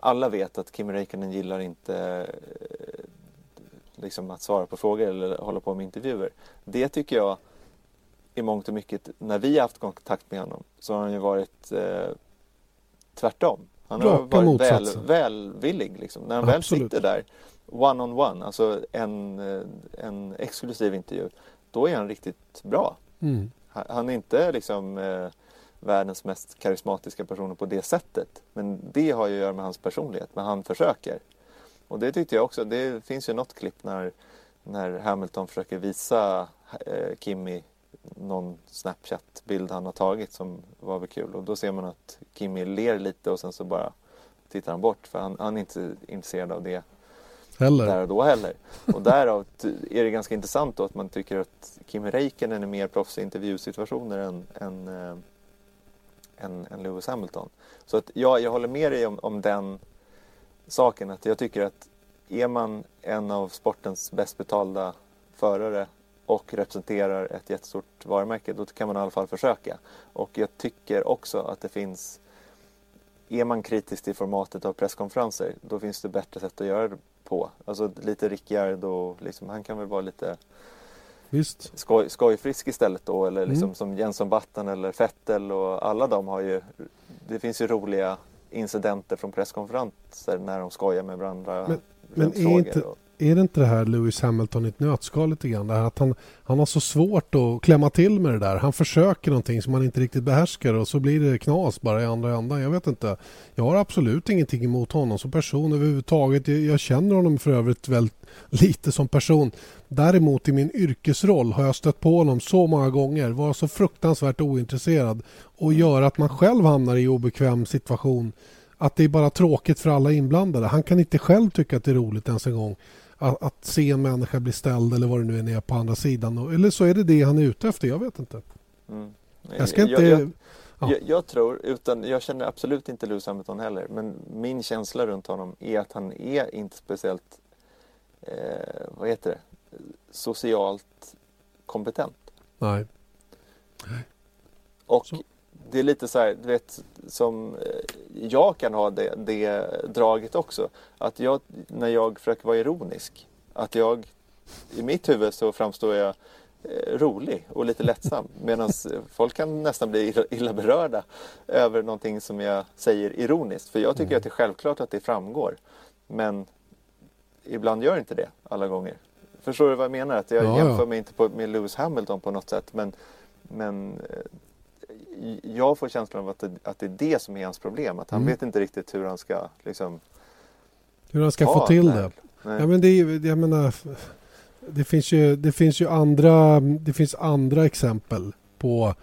Alla vet att Kimi Räikkönen gillar inte eh, liksom att svara på frågor eller hålla på med intervjuer. Det tycker jag i mångt och mycket, när vi har haft kontakt med honom, så har han ju varit eh, tvärtom. Han har Raka varit väl, välvillig. Liksom. När han Absolut. väl sitter där one on one, alltså en, eh, en exklusiv intervju, då är han riktigt bra. Mm. Han är inte liksom eh, världens mest karismatiska person på det sättet. Men det har ju att göra med hans personlighet, men han försöker. Och det tyckte jag också, det finns ju något klipp när, när Hamilton försöker visa eh, Kimi någon Snapchat-bild han har tagit som var väl kul. Och då ser man att Kimmy ler lite och sen så bara tittar han bort för han, han är inte intresserad av det
heller.
där och då heller. Och därav är det ganska intressant då att man tycker att Kimi Räikkönen är mer proffs i intervjusituationer än, än, äh, än, än Lewis Hamilton. Så att ja, jag håller med dig om, om den saken att jag tycker att är man en av sportens bäst betalda förare och representerar ett jättestort varumärke, då kan man i alla fall försöka. Och jag tycker också att det finns, är man kritisk till formatet av presskonferenser, då finns det bättre sätt att göra det på. Alltså lite Ricciardo, liksom, han kan väl vara lite
visst.
skoj, skojfrisk istället då eller liksom
Mm.
som Jenson Button eller Vettel och alla de har ju Det finns ju roliga incidenter från presskonferenser när de skojar med varandra
Men- men är
frågor
inte-
och,
är det inte det här Lewis Hamilton i ett nötskal lite grann? Det här att han, han har så svårt att klämma till med det där. Han försöker någonting som han inte riktigt behärskar och så blir det knas bara i andra ändan. Jag vet inte. Jag har absolut ingenting emot honom som person överhuvudtaget. Jag, jag känner honom för övrigt väldigt lite som person. Däremot i min yrkesroll har jag stött på honom så många gånger, vara så fruktansvärt ointresserad och göra att man själv hamnar i obekväm situation. Att det är bara tråkigt för alla inblandade. Han kan inte själv tycka att det är roligt ens en gång att, att se en människa bli ställd eller vad det nu än är på andra sidan. Och- Eller så är det det han är ute efter. Jag vet inte.
mm.
Jag ska inte...
jag, jag,
Ja.
jag, jag tror, utan jag känner absolut inte Lewis Hamilton heller men min känsla runt honom är att han är inte speciellt eh, vad heter det socialt kompetent
Nej.
Och
Så.
Det är lite så här, du vet, som eh, jag kan ha det, det draget också. Att jag, när jag försöker vara ironisk, att jag i mitt huvud så framstår jag eh, rolig och lite lättsam. Medan folk kan nästan bli illa- berörda över någonting som jag säger ironiskt. För jag tycker
Mm.
att det är självklart att det framgår. Men ibland gör inte det alla gånger. Förstår du vad jag menar? Att jag
Ja, ja.
jämför mig inte på, med Lewis Hamilton på något sätt. Men, men eh, jag får känslan av att det, att det är det som är hans problem. Att han
Mm.
vet inte riktigt hur han ska liksom,
Hur han ska få till
här.
det.
Nej.
Ja, men det, är jag menar, det finns ju, det finns ju andra, det finns andra exempel på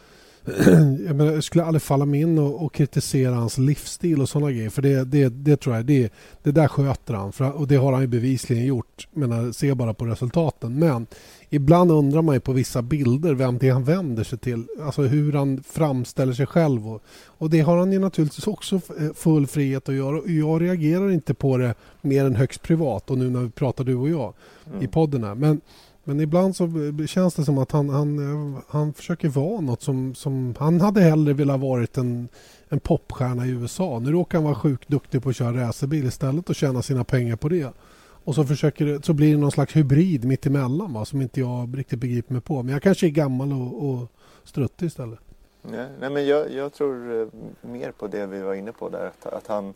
jag, menar, jag skulle aldrig falla mig in och, och kritisera hans livsstil och sådana grejer. För det, det, det tror jag, det, det där sköter han. För, och det har han ju bevisligen gjort. Menar, se bara på resultaten. Men ibland undrar man ju på vissa bilder vem det är han vänder sig till. Alltså hur han framställer sig själv. Och, och det har han ju naturligtvis också eh, full frihet att göra. Och jag reagerar inte på det mer än högst privat. Och nu när vi pratar du och jag
Mm.
i podden här. Men, men ibland så känns det som att han, han, han försöker vara något som, som... Han hade hellre velat varit en, en popstjärna i USA. Nu råkar han vara sjukt duktig på att köra racerbil istället och tjäna sina pengar på det. Och så, försöker, så blir det någon slags hybrid mitt emellan va, som inte jag riktigt begriper mig på. Men jag kanske är gammal och, och struttig istället.
Nej, nej men jag, jag tror eh, mer på det vi var inne på där. Att, att han,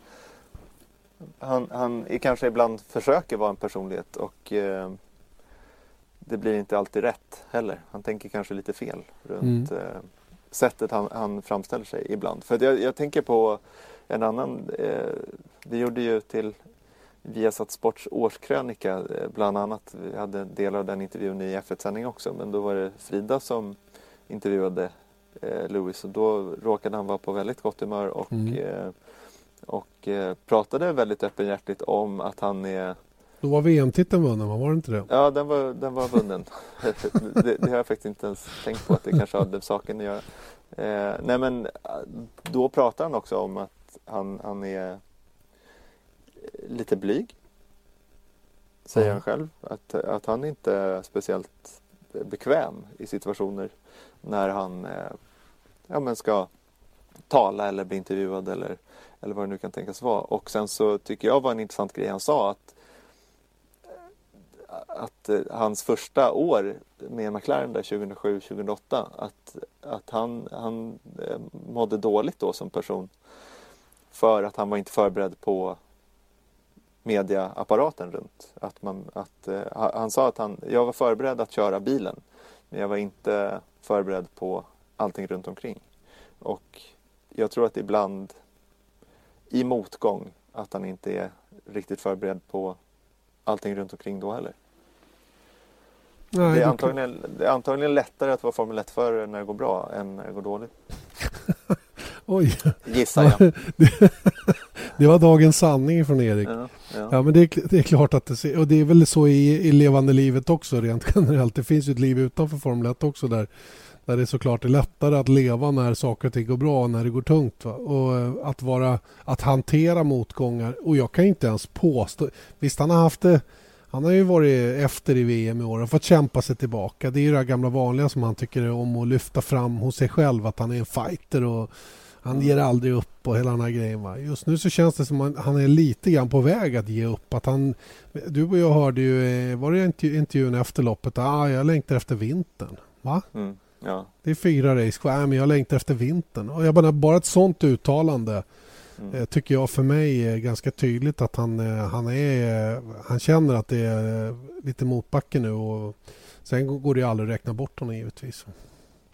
han, han kanske ibland försöker vara en personlighet och eh, det blir inte alltid rätt heller. Han tänker kanske lite fel runt
Mm.
eh, sättet han, han framställer sig ibland. För jag, jag tänker på en annan, eh, vi gjorde ju till Viasat Sports årskrönika eh, bland annat. Vi hade delar av den intervjun i F1-sändning också men då var det Frida som intervjuade eh, Lewis och då råkade han vara på väldigt gott humör och,
Mm.
eh, och eh, pratade väldigt öppenhjärtigt om att han är
Då var VM-titeln vunnen, va? var det inte det?
Ja, den var, den var vunnen. det, det har jag faktiskt inte ens tänkt på att det kanske hade med saken att göra. Eh, nej men eh, då pratar han också om att han, han är lite blyg. Säger
Ja.
han själv. Att, att han inte är speciellt bekväm i situationer när han eh, ja, men ska tala eller bli intervjuad eller, eller vad det nu kan tänkas vara. Och sen så tycker jag var en intressant grej han sa att att eh, hans första år med McLaren där 2007-2008 att, att han, han eh, mådde dåligt då som person för att han var inte förberedd på mediaapparaten runt. Att man, att, eh, han han sa att han, jag var förberedd att köra bilen men jag var inte förberedd på allting runt omkring. Och jag tror att ibland i motgång att han inte är riktigt förberedd på allting runt omkring då heller.
Nej,
Det är, antagligen, det är antagligen lättare att vara Formel 1-förare när det går bra än när det går dåligt.
Oj,
Gissar jag.
det, var dagens sanning från Erik.
Ja, ja.
Ja, men det är, det är klart att det och det är väl så i, i levande livet också rent generellt. Det finns ju ett liv utanför Formel 1 också där, där det såklart är lättare att leva när saker och ting går bra och när det går tungt. Va? Och eh, att vara, att hantera motgångar. Och jag kan inte ens påstå, visst han har haft det han har ju varit efter i VM i år och fått kämpa sig tillbaka. Det är ju det här gamla vanliga som han tycker om att lyfta fram hos sig själv. Att han är en fighter och, Han ger aldrig upp och hela den här grejen. Va? Just nu så känns det som att han är lite grann på väg att ge upp. Att han, du och jag hörde ju, eh, var det intervjun efter loppet? Ah, jag längtar efter vintern. Va?
Mm, ja.
Det är fyra race kvar, men jag längtar efter vintern. Och jag bara, bara ett sånt uttalande mm. Eh, tycker jag för mig är ganska tydligt att han, eh, han, är, han känner att det är lite motbacke nu. Och sen går det aldrig att räkna bort honom givetvis.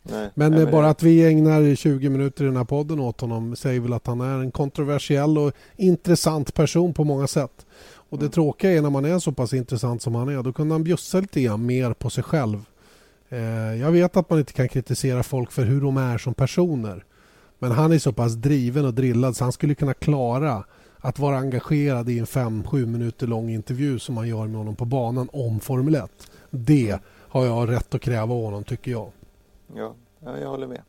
Nej,
men
nej,
bara att vi ägnar 20 minuter i den här podden åt honom säger väl att han är en kontroversiell och intressant person på många sätt. Och Det mm. tråkiga är när man är så pass intressant som han är, då kunde han bjussa lite grann mer på sig själv. Eh, jag vet att man inte kan kritisera folk för hur de är som personer. Men han är så pass driven och drillad så han skulle kunna klara att vara engagerad i en 5-7 minuter lång intervju som man gör med honom på banan om Formel 1. Det har jag rätt att kräva av honom tycker jag.
Ja, jag håller med.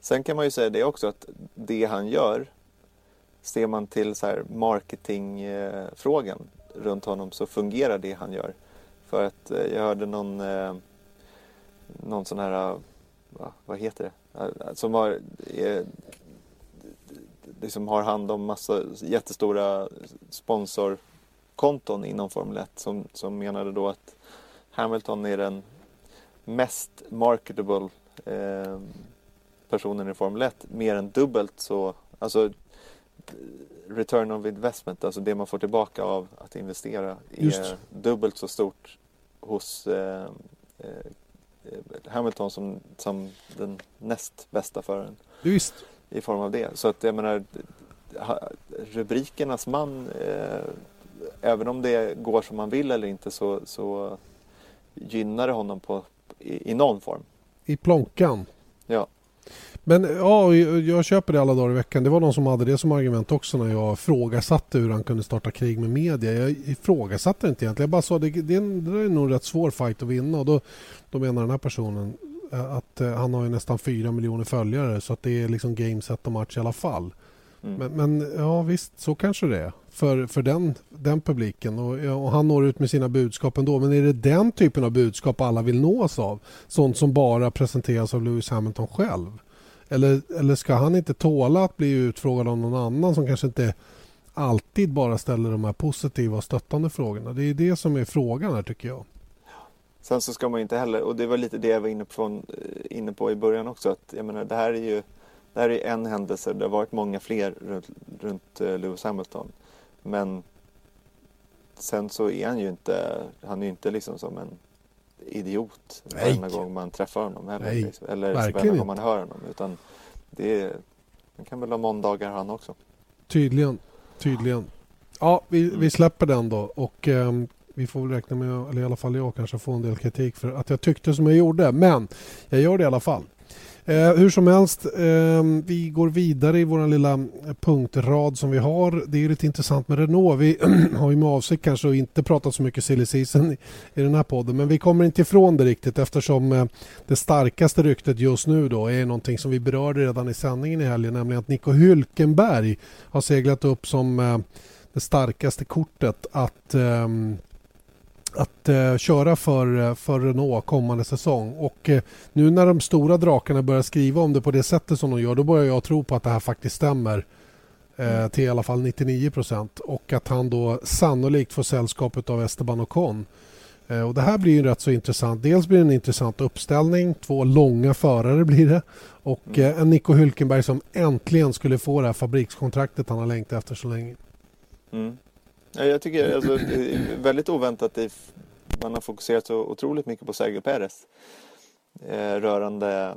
Sen kan man ju säga det också att det han gör, ser man till så här marketingfrågan runt honom så fungerar det han gör. För att eh, jag hörde någon, eh, någon sån här, eh, vad heter det, som har, liksom har hand om massa jättestora sponsorkonton inom Formel 1 som, som menade då att Hamilton är den mest marketable eh, personen i Formel 1 mer än dubbelt så, alltså return of investment, alltså det man får tillbaka av att investera är Just. dubbelt så stort hos eh, eh, Hamilton som, som den näst bästa föraren.
Just.
I form av det. Så att jag menar rubrikernas man eh, även om det går som man vill eller inte så, så gynnar det honom på, i, i någon form.
I plånkan?
Ja.
Men ja, jag köper det alla dagar i veckan. Det var någon som hade det som argument också när jag ifrågasatte hur han kunde starta krig med media. Jag ifrågasatte inte egentligen. Jag bara sa det, det, är det är nog en rätt svår fight att vinna. Och då, då menar den här personen eh, att eh, han har ju nästan fyra miljoner följare så att det är liksom game, set och match i alla fall. Mm. Men, men, ja visst, så kanske det är för, för den, den publiken. Och, och, han når ut med sina budskap ändå. Men är det den typen av budskap alla vill nås av? Sånt som bara presenteras av Lewis Hamilton själv? Eller, eller ska han inte tåla att bli utfrågad av någon annan som kanske inte alltid bara ställer de här positiva och stöttande frågorna? Det är det som är frågan här tycker jag.
Sen så ska man inte heller, och det var lite det jag var inne på, eh, inne på i början också, att jag menar det här är ju det här är en händelse, det har varit många fler runt, runt eh, Lewis Hamilton. Men sen så är han ju inte, han är inte liksom som en idiot varje gång man träffar honom heller. Nej, liksom. Eller varje gång man hör honom. Utan det är, han kan väl ha måndagar han också.
Tydligen, tydligen. Ja, vi, mm. vi släpper den då och eh, vi får väl räkna med, eller i alla fall jag kanske får en del kritik för att jag tyckte som jag gjorde. Men jag gör det i alla fall. Eh, hur som helst, eh, vi går vidare i vår lilla eh, punktrad som vi har. Det är lite intressant med Renault. Vi har ju med avsikt kanske att inte prata så mycket silly season i, i den här podden men vi kommer inte ifrån det riktigt eftersom eh, det starkaste ryktet just nu då är någonting som vi berörde redan i sändningen i helgen nämligen att Nico Hülkenberg har seglat upp som eh, det starkaste kortet att ehm, att eh, köra för, eh, för Renault kommande säsong. Och eh, nu när de stora drakarna börjar skriva om det på det sättet som de gör då börjar jag tro på att det här faktiskt stämmer eh, till i alla fall 99 procent och att han då sannolikt får sällskap av Esteban Ocon. Eh, och det här blir ju rätt så intressant. Dels blir det en intressant uppställning, två långa förare blir det och mm. eh, en Nico Hülkenberg som äntligen skulle få det här fabrikskontraktet han har längtat efter så länge.
Mm. Jag tycker alltså, väldigt oväntat att man har fokuserat så otroligt mycket på Sergio Perez eh, rörande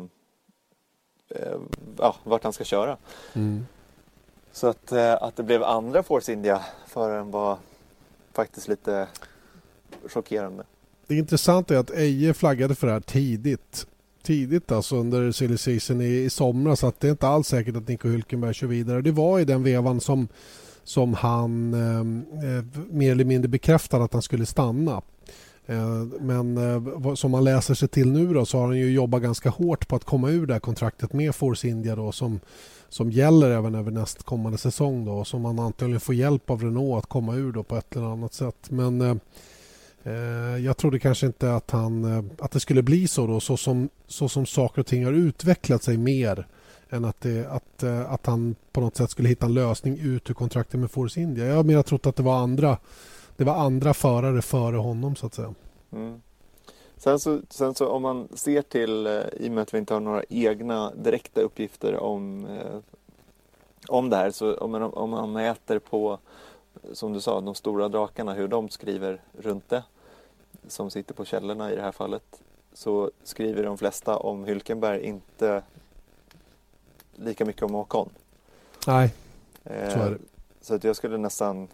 eh, ja, vart han ska köra. Mm. Så att, eh, att det blev andra Force India föraren var faktiskt lite chockerande.
Det intressanta är att Eje flaggade för det här tidigt. Tidigt alltså under silly season i, i somras. Så att det är inte alls säkert att Nico Hülkenberg kör vidare. Det var i den vevan som som han ehm, eh, mer eller mindre bekräftade att han skulle stanna. Eh, men eh, som man läser sig till nu då, så har han ju jobbat ganska hårt på att komma ur det här kontraktet med Force India då, som, som gäller även över nästkommande säsong då, som man antagligen får hjälp av Renault att komma ur då på ett eller annat sätt. Men eh, eh jag trodde kanske inte att, han, eh, att det skulle bli så då, så som, så som saker och ting har utvecklat sig mer än att, det, att, eh, att han på något sätt skulle hitta en lösning ut ur kontraktet med Force India. Jag har mer trott att det var andra, det var andra förare före honom så att säga. Mm.
Sen så, sen så om man ser till, eh, i och med att vi inte har några egna direkta uppgifter om, eh, om det här, så om man, om man mäter på, som du sa, de stora drakarna, hur de skriver runt det, som sitter på källorna i det här fallet, så skriver de flesta om Hylkenberg inte lika mycket om Ocon.
Nej, så är det. Eh,
så att jag skulle nästan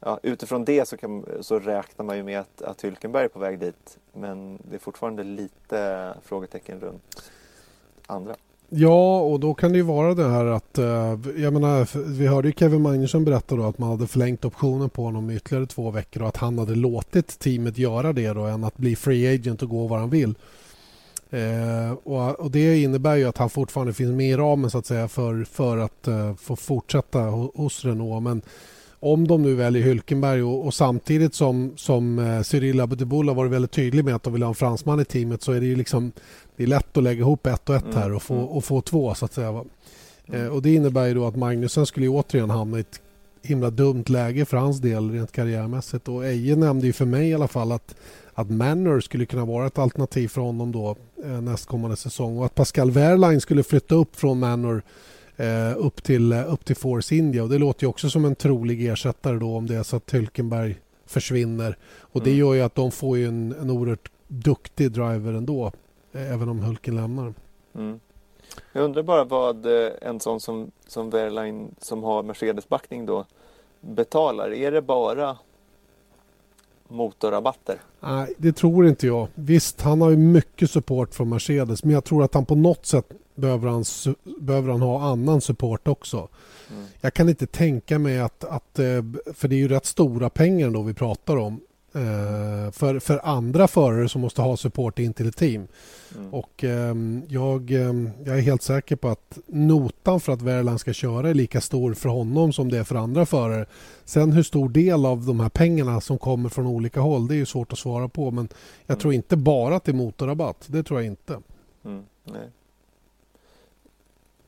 ja, utifrån det så, kan, så räknar man ju med att, att Hylkenberg är på väg dit. Men det är fortfarande lite frågetecken runt andra.
Ja, och då kan det ju vara det här att... Eh, jag menar, vi hörde ju Kevin Magnusson berätta då att man hade förlängt optionen på honom i ytterligare två veckor och att han hade låtit teamet göra det då än att bli free agent och gå var han vill. Eh, och, och, Det innebär ju att han fortfarande finns med i ramen så att säga för, för att uh, få fortsätta hos Renault. Men om de nu väljer Hylkenberg och, och samtidigt som, som eh, Cyril Abiteboul har varit väldigt tydlig med att de vill ha en fransman i teamet så är det ju liksom det är lätt att lägga ihop ett och ett här och få, mm. och få två så att säga. Mm. Eh, och det innebär ju då att Magnusen skulle återigen hamna i ett himla dumt läge för hans del rent karriärmässigt och Eje nämnde ju för mig i alla fall att att Manor skulle kunna vara ett alternativ för honom då eh, nästkommande säsong och att Pascal Wehrlein skulle flytta upp från Manor eh, upp, till, eh, upp till Force India. Och det låter ju också som en trolig ersättare då om det är så att Hülkenberg försvinner. Och det mm. gör ju att de får ju en, en oerhört duktig driver ändå, även om Hulken lämnar. Mm.
Jag undrar bara vad en sån som, som Wehrlein som har Mercedes-backning då betalar. Är det bara motorrabatter?
Nej, det tror inte jag. Visst, han har ju mycket support från Mercedes men jag tror att han på något sätt behöver han, behöver han ha annan support också. Mm. Jag kan inte tänka mig att, att, eh, för det är ju rätt stora pengar då vi pratar om, eh, för, för andra förare som måste ha support in till ett team. Mm. Och ehm, jag, ehm, jag är helt säker på att notan för att Verland ska köra är lika stor för honom som det är för andra förare. Sen hur stor del av de här pengarna som kommer från olika håll det är ju svårt att svara på men jag mm. tror inte bara att det är motorrabatt. Det tror jag inte.
Mm. Nej.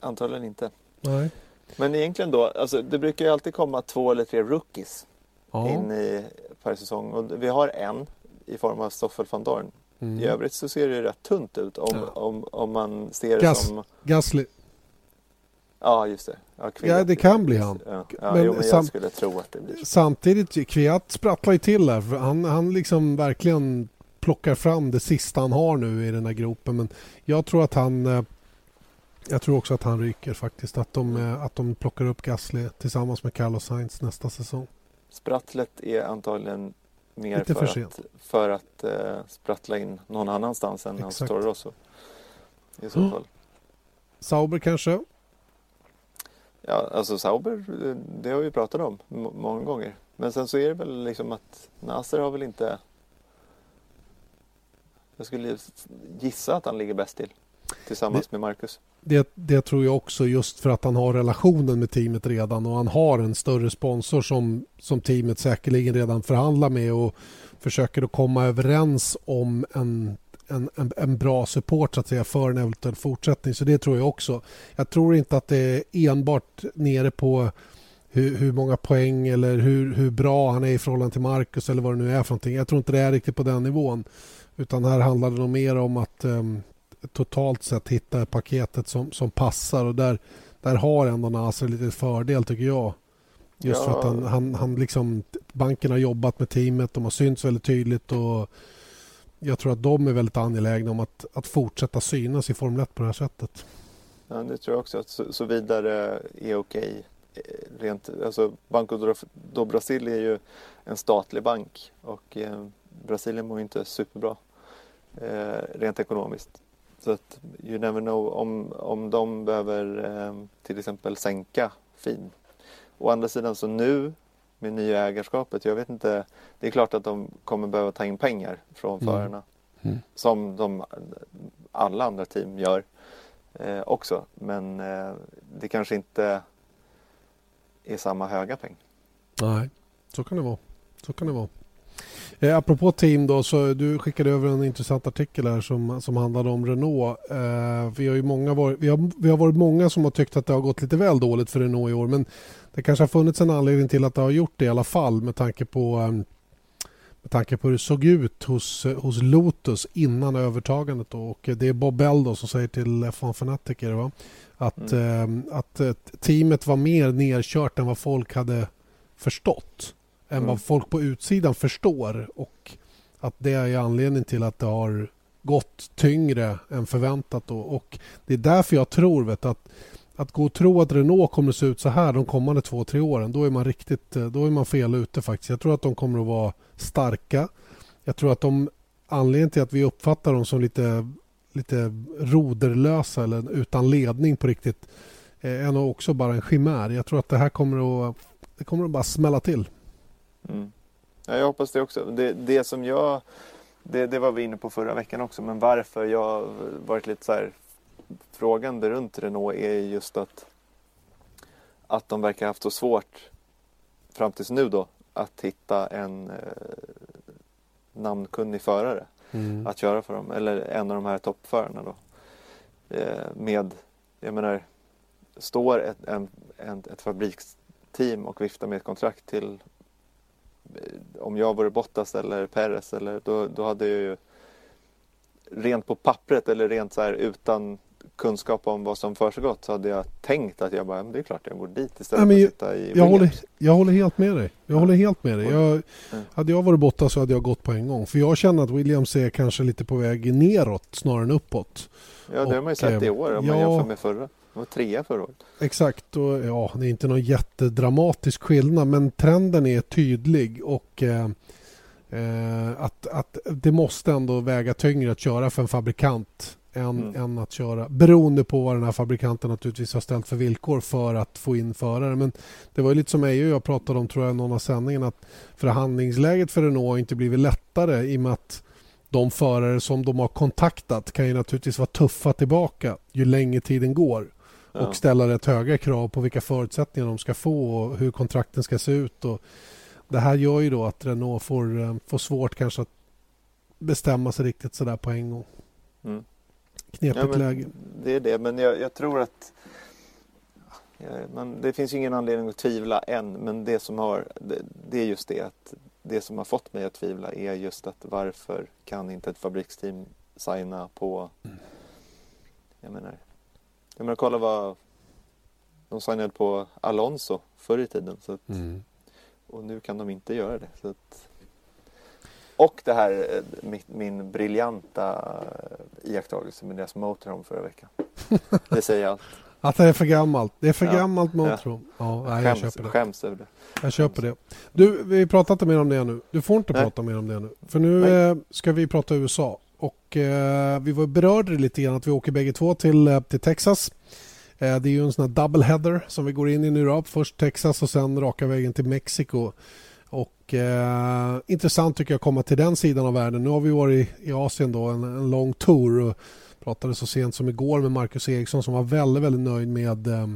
Antagligen inte.
Nej.
Men egentligen då, alltså det brukar ju alltid komma två eller tre rookies ja. in i per säsong och vi har en i form av Stoffel van Dorn. Mm. I övrigt så ser det rätt tunt ut om, ja. om, om man ser
Gas,
det som...
Gasly.
Ja, just det.
Ja, ja det kan bli han.
Ja, ja men, jo, men jag skulle tro att det blir så.
Samtidigt, Kviat sprattlar ju till där. För han, han liksom verkligen plockar fram det sista han har nu i den här gropen. Men jag tror att han eh, jag tror också att han ryker faktiskt. Att de, eh, att de plockar upp Gasly tillsammans med Carlos Sainz nästa säsong.
Sprattlet är antagligen mer Lite för, för att, för att uh, sprattla in någon annanstans än Exakt. hans Toro. I så fall.
Sauber kanske?
Ja, alltså Sauber, det har vi pratat om många gånger. Men sen så är det väl liksom att Nasser har väl inte... Jag skulle gissa att han ligger bäst till tillsammans det, med Marcus.
Det, det, tror jag också just för att han har relationen med teamet redan och han har en större sponsor som, som teamet säkerligen redan förhandlar med och försöker att komma överens om en, en, en, en, bra support så att säga för en eventuell fortsättning. Så det tror jag också. Jag tror inte att det är enbart nere på hur, hur många poäng eller hur, hur bra han är i förhållande till Marcus eller vad det nu är för någonting. Jag tror inte det är riktigt på den nivån. Utan här handlar det nog mer om att um, totalt sett hitta paketet som, som passar och där, där har ändå Nasser lite fördel tycker jag. Just ja. för att han, han, han liksom, banken har jobbat med teamet, de har synts väldigt tydligt och jag tror att de är väldigt angelägna om att, att fortsätta synas i Formel 1 på det här sättet.
Ja, det tror jag också. Att så, så vidare är okej. Rent, alltså Banco do Brasil är ju en statlig bank och eh, Brasilien mår inte superbra eh, rent ekonomiskt. Så att you never know om, om de behöver eh, till exempel sänka fin. Å andra sidan så nu med nya ägarskapet, jag vet inte. Det är klart att de kommer behöva ta in pengar från mm. förarna. Mm. Som de, alla andra team gör eh, också. Men eh, det kanske inte är samma höga peng.
Nej, så kan det vara. Så kan det vara. Eh, apropå team då, så du skickade över en intressant artikel här som, som handlade om Renault. Eh, vi, har ju många varit, vi, har, vi har varit många som har tyckt att det har gått lite väl dåligt för Renault i år men det kanske har funnits en anledning till att det har gjort det i alla fall med tanke på eh, med tanke på hur det såg ut hos, hos Lotus innan övertagandet. Då. Och det är Bob Bell då som säger till F1 Fanatiker va? att, mm. eh, att eh, teamet var mer nerkört än vad folk hade förstått. Än mm. vad folk på utsidan förstår. Och att det är anledningen till att det har gått tyngre än förväntat. Då. Och det är därför jag tror vet, att att gå och tro att Renault kommer att se ut så här de kommande två, tre åren, då är man riktigt eh, då är man fel ute faktiskt. Jag tror att de kommer att vara starka. Jag tror att de anledningen till att vi uppfattar dem som lite, lite roderlösa eller utan ledning på riktigt eh, är nog också bara en chimär. Jag tror att det här kommer att, det kommer att bara smälla till.
Mm. Ja, jag hoppas det också. Det, det som jag det, det var vi inne på förra veckan också, men varför jag varit lite så här frågande runt Renault är just att, att de verkar haft så svårt fram tills nu då att hitta en eh, namnkunnig förare mm. att köra för dem. Eller en av de här toppförarna då. Eh, med, jag menar, står ett, en, en, ett fabriksteam och viftar med ett kontrakt till om jag vore Bottas eller Perez eller då, då hade jag ju rent på pappret eller rent så här utan kunskap om vad som försiggått så hade jag tänkt att jag bara, det är klart jag går dit istället
Nej, för att sitta i jag håller, jag håller helt med dig. Jag ja. håller helt med dig. Jag, hade jag varit borta så hade jag gått på en gång. För jag känner att Williams är kanske lite på väg neråt snarare än uppåt.
Ja, det har man ju sett i år om ja, man jämför med förra. Det var trea förra året.
Exakt, och ja, det är inte någon jättedramatisk skillnad men trenden är tydlig och eh, eh, att, att det måste ändå väga tyngre att köra för en fabrikant än, mm. än att köra. Beroende på vad den här fabrikanten naturligtvis har ställt för villkor för att få in förare. Men det var lite som EU jag pratade om tror jag någon av sändningen att förhandlingsläget för Renault har inte blivit lättare i och med att de förare som de har kontaktat kan ju naturligtvis vara tuffa tillbaka ju längre tiden går ja. och ställa rätt höga krav på vilka förutsättningar de ska få och hur kontrakten ska se ut. Och det här gör ju då att Renault får, eh, får svårt kanske att bestämma sig riktigt sådär på en gång. Mm knepigt ja, läge.
Det är det, men jag, jag tror att man, det finns ingen anledning att tvivla än, men det som har, det, det, är just det att det som har fått mig att tvivla är just att varför kan inte ett fabriksteam signa på, mm. jag menar, jag menar kolla vad de signade på Alonso förr i tiden. Så att, mm. Och nu kan de inte göra det. Så att, och det här, eh, min, min briljanta eh, iakttagelse med deras motorhome förra veckan. Det säger allt.
Att det är för gammalt. Det är för ja, gammalt motorhome. Ja. Ja, jag
skäms, köper det. Skäms över det.
Jag köper det. Du, vi pratar inte mer om det nu. Du får inte Nej. prata mer om det nu. För nu eh, ska vi prata USA. Och eh, vi var berörda lite grann att vi åker bägge två till, eh, till Texas. Eh, det är ju en sån här double header som vi går in i nu då. Först Texas och sen raka vägen till Mexiko. Och eh, intressant tycker jag att komma till den sidan av världen. Nu har vi varit i Asien då en, en lång tour och pratade så sent som igår med Marcus Eriksson som var väldigt, väldigt nöjd med eh,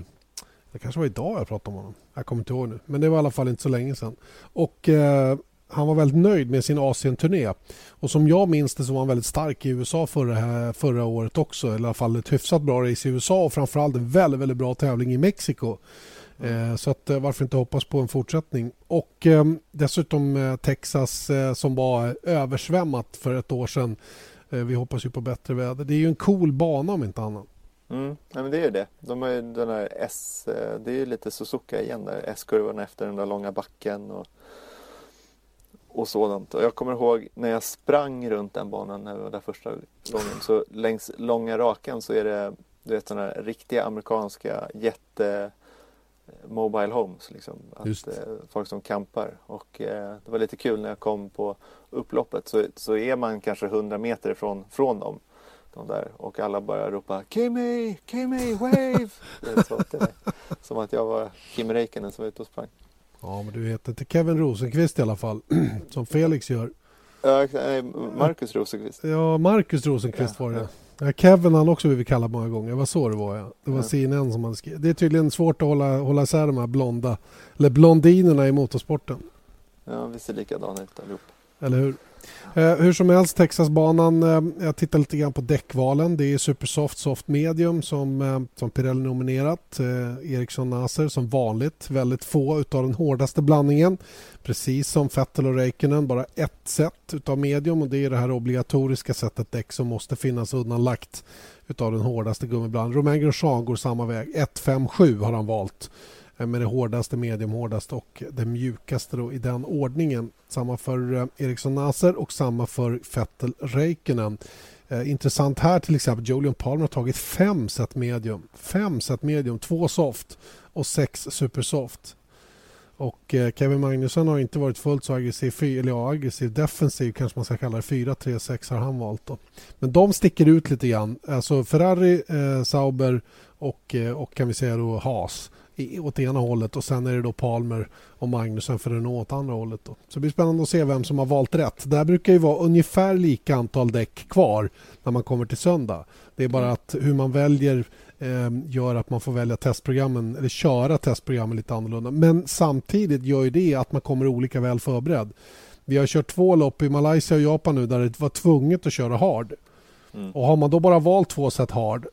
det kanske var idag jag pratade om honom. Jag kommer inte ihåg nu. Men det var i alla fall inte så länge sedan. Och eh, han var väldigt nöjd med sin Asien-turné. Och som jag minns det så var han väldigt stark i USA förra, förra året också. Eller i alla fall ett hyfsat bra race i USA och framförallt en väldigt, väldigt bra tävling i Mexiko. Mm. Så att, eh, varför inte hoppas på en fortsättning. Och eh, dessutom eh, Texas eh, som var översvämmat för ett år sedan. Eh, vi hoppas ju på bättre väder. Det är ju en cool bana om inte annat.
Mm, ja, men det är ju det. De har ju den där S, det är ju lite Suzuka igen där. S-kurvan efter den där långa backen och, och sådant. Och jag kommer ihåg när jag sprang runt den banan när vi var där första gången. Så längs långa rakan så är det du vet sådana riktiga amerikanska jätte Mobile Homes, liksom. Att, eh, folk som campar. Och eh, det var lite kul när jag kom på upploppet så, så är man kanske 100 meter ifrån från dem. De där, och alla börjar ropa Kimmy, Kimmy, wave! så Som att jag var Kim Räikkönen som var ute och sprang.
Ja, men du heter inte Kevin Rosenqvist i alla fall, som Felix gör.
Ja, Marcus Rosenqvist.
Ja, Marcus Rosenqvist ja, var det. Ja. Kevin han också blivit kallad många gånger. Det var så det var ja. Det var ja. CNN som hade skrivit. Det är tydligen svårt att hålla, hålla isär de här blonda, eller blondinerna i motorsporten.
Ja, vi ser likadana ut allihop.
Eller hur? Eh, hur som helst, Texasbanan, eh, jag tittar lite grann på däckvalen. Det är Supersoft Soft Medium som, eh, som Pirelli nominerat. Eh, Ericsson Naser som vanligt, väldigt få utav den hårdaste blandningen. Precis som Vettel och Räikkönen, bara ett set utav medium och det är det här obligatoriska sättet däck som måste finnas undanlagt utav den hårdaste gummiblandningen. Romain Grosjean går samma väg. 157 har han valt Eh, med det hårdaste, medium hårdaste och det mjukaste då i den ordningen. Samma för eh, Eriksson Naser och samma för Vettel Räikkönen. Eh, intressant här till exempel, Julian Palmer har tagit fem set medium. Fem set medium, två soft och sex supersoft. Och eh, Kevin Magnusson har inte varit fullt så aggressiv, eller ja, aggressiv defensiv kanske man ska kalla det. 4-3-6 har han valt. Då. Men de sticker ut lite grann. Alltså Ferrari, eh, Sauber och, eh, och kan vi säga då Haas åt ena hållet och sen är det då Palmer och Magnusen för Renault åt andra hållet. Då. Så det blir spännande att se vem som har valt rätt. Där brukar ju vara ungefär lika antal däck kvar när man kommer till söndag. Det är bara att hur man väljer eh, gör att man får välja testprogrammen eller köra testprogrammen lite annorlunda. Men samtidigt gör ju det att man kommer olika väl förberedd. Vi har kört två lopp i Malaysia och Japan nu där det var tvunget att köra hard. Mm. Och har man då bara valt två set hard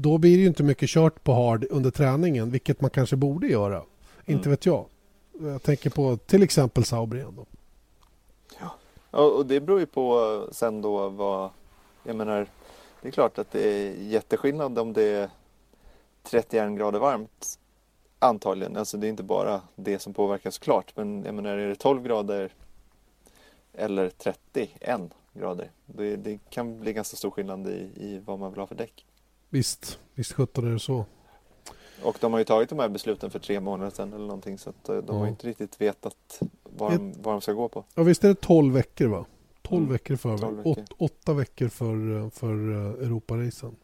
då blir det inte mycket kört på hard under träningen, vilket man kanske borde göra. Mm. Inte vet jag. Jag tänker på till exempel Sauber igen. Då.
Ja, och det beror ju på sen då vad... Jag menar, det är klart att det är jätteskillnad om det är 31 grader varmt. Antagligen, alltså det är inte bara det som påverkar såklart. Men jag menar, är det 12 grader eller 31 grader. Det, det kan bli ganska stor skillnad i, i vad man vill ha för däck.
Visst, visst sjutton är det så.
Och de har ju tagit de här besluten för tre månader sedan eller någonting så att eh, de ja. har inte riktigt vetat vad de, vad de ska gå på.
Ja visst är det 12 veckor va? 12 mm. veckor för veckor. Åt, åtta veckor för, för eh, Europaracen.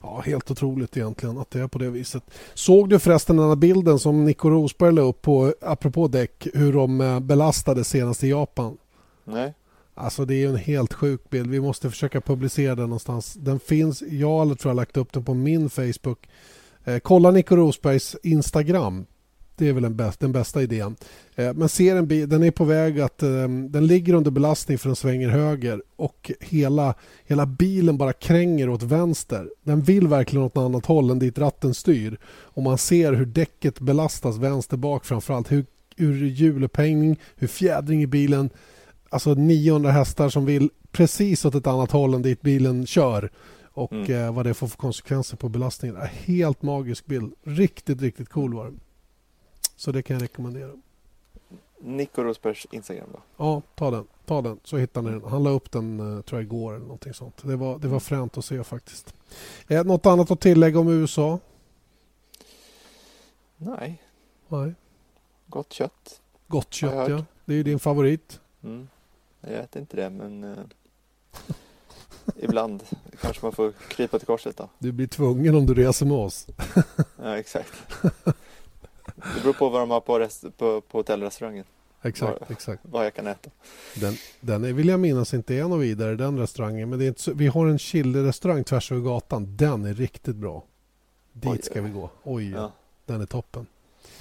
Ja, helt otroligt egentligen att det är på det viset. Såg du förresten den här bilden som Nico Rosberg la upp på, apropå däck, hur de eh, belastade senast i Japan?
Nej.
Alltså det är en helt sjuk bild. Vi måste försöka publicera den någonstans. Den finns, jag tror jag har lagt upp den på min Facebook. Eh, kolla Nico Rosbergs Instagram. Det är väl den, bästa, den bästa idén. Eh, men ser en bil, den är på väg att eh, den ligger under belastning för den svänger höger och hela, hela bilen bara kränger åt vänster. Den vill verkligen åt något annat håll än dit ratten styr. Och man ser hur däcket belastas vänster bak framförallt. Hur, hur hjulupphängning, hur fjädring i bilen alltså 900 hästar som vill precis åt ett annat håll än dit bilen kör. Och mm. eh, vad det får för konsekvenser på belastningen. Helt magisk bild. Riktigt, riktigt cool var den. Så det kan jag rekommendera.
Nico Rosbergs Instagram då?
Ja, ta den. Ta den så hittar ni den. Han la upp den eh, tror jag igår eller någonting sånt. Det var, det var mm. fränt att se faktiskt. Eh, något annat att tillägga om USA?
Nej.
Nej.
Gott kött.
Gott kött ja. Det är ju din favorit.
Mm. Jag vet inte det men eh, ibland kanske man får krypa till korset då.
Du blir tvungen om du reser med oss.
ja exakt. Det beror på vad de har på, rest, på, på hotellrestaurangen.
Exakt, vad, exakt.
Vad jag kan äta.
Den, den vill jag minnas inte är något vidare den restaurangen. Men det är inte så, vi har en chili-restaurang tvärs över gatan. Den är riktigt bra. Dit Oj, ska vi gå. Oj, ja. den är toppen.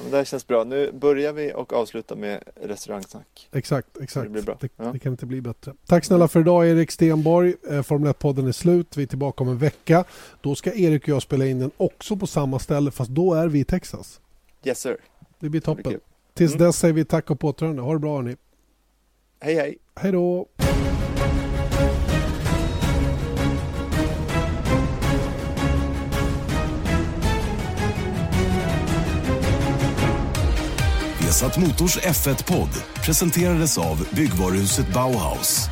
Ja, men det här känns bra. Nu börjar vi och avslutar med restaurangsnack.
Exakt, exakt.
Det, blir bra.
Det, ja. det, kan inte bli bättre. Tack snälla för idag Erik Stenborg. Eh, Formel 1-podden är slut. Vi är tillbaka om en vecka. Då ska Erik och jag spela in den också på samma ställe fast då är vi i Texas.
Yes sir.
Det blir toppen. Tills mm. dess säger vi tack och påtrörande. Ha det bra hörni.
Hej hej.
Hej då.
Vesat Motors F1-podd presenterades av byggvaruhuset Bauhaus.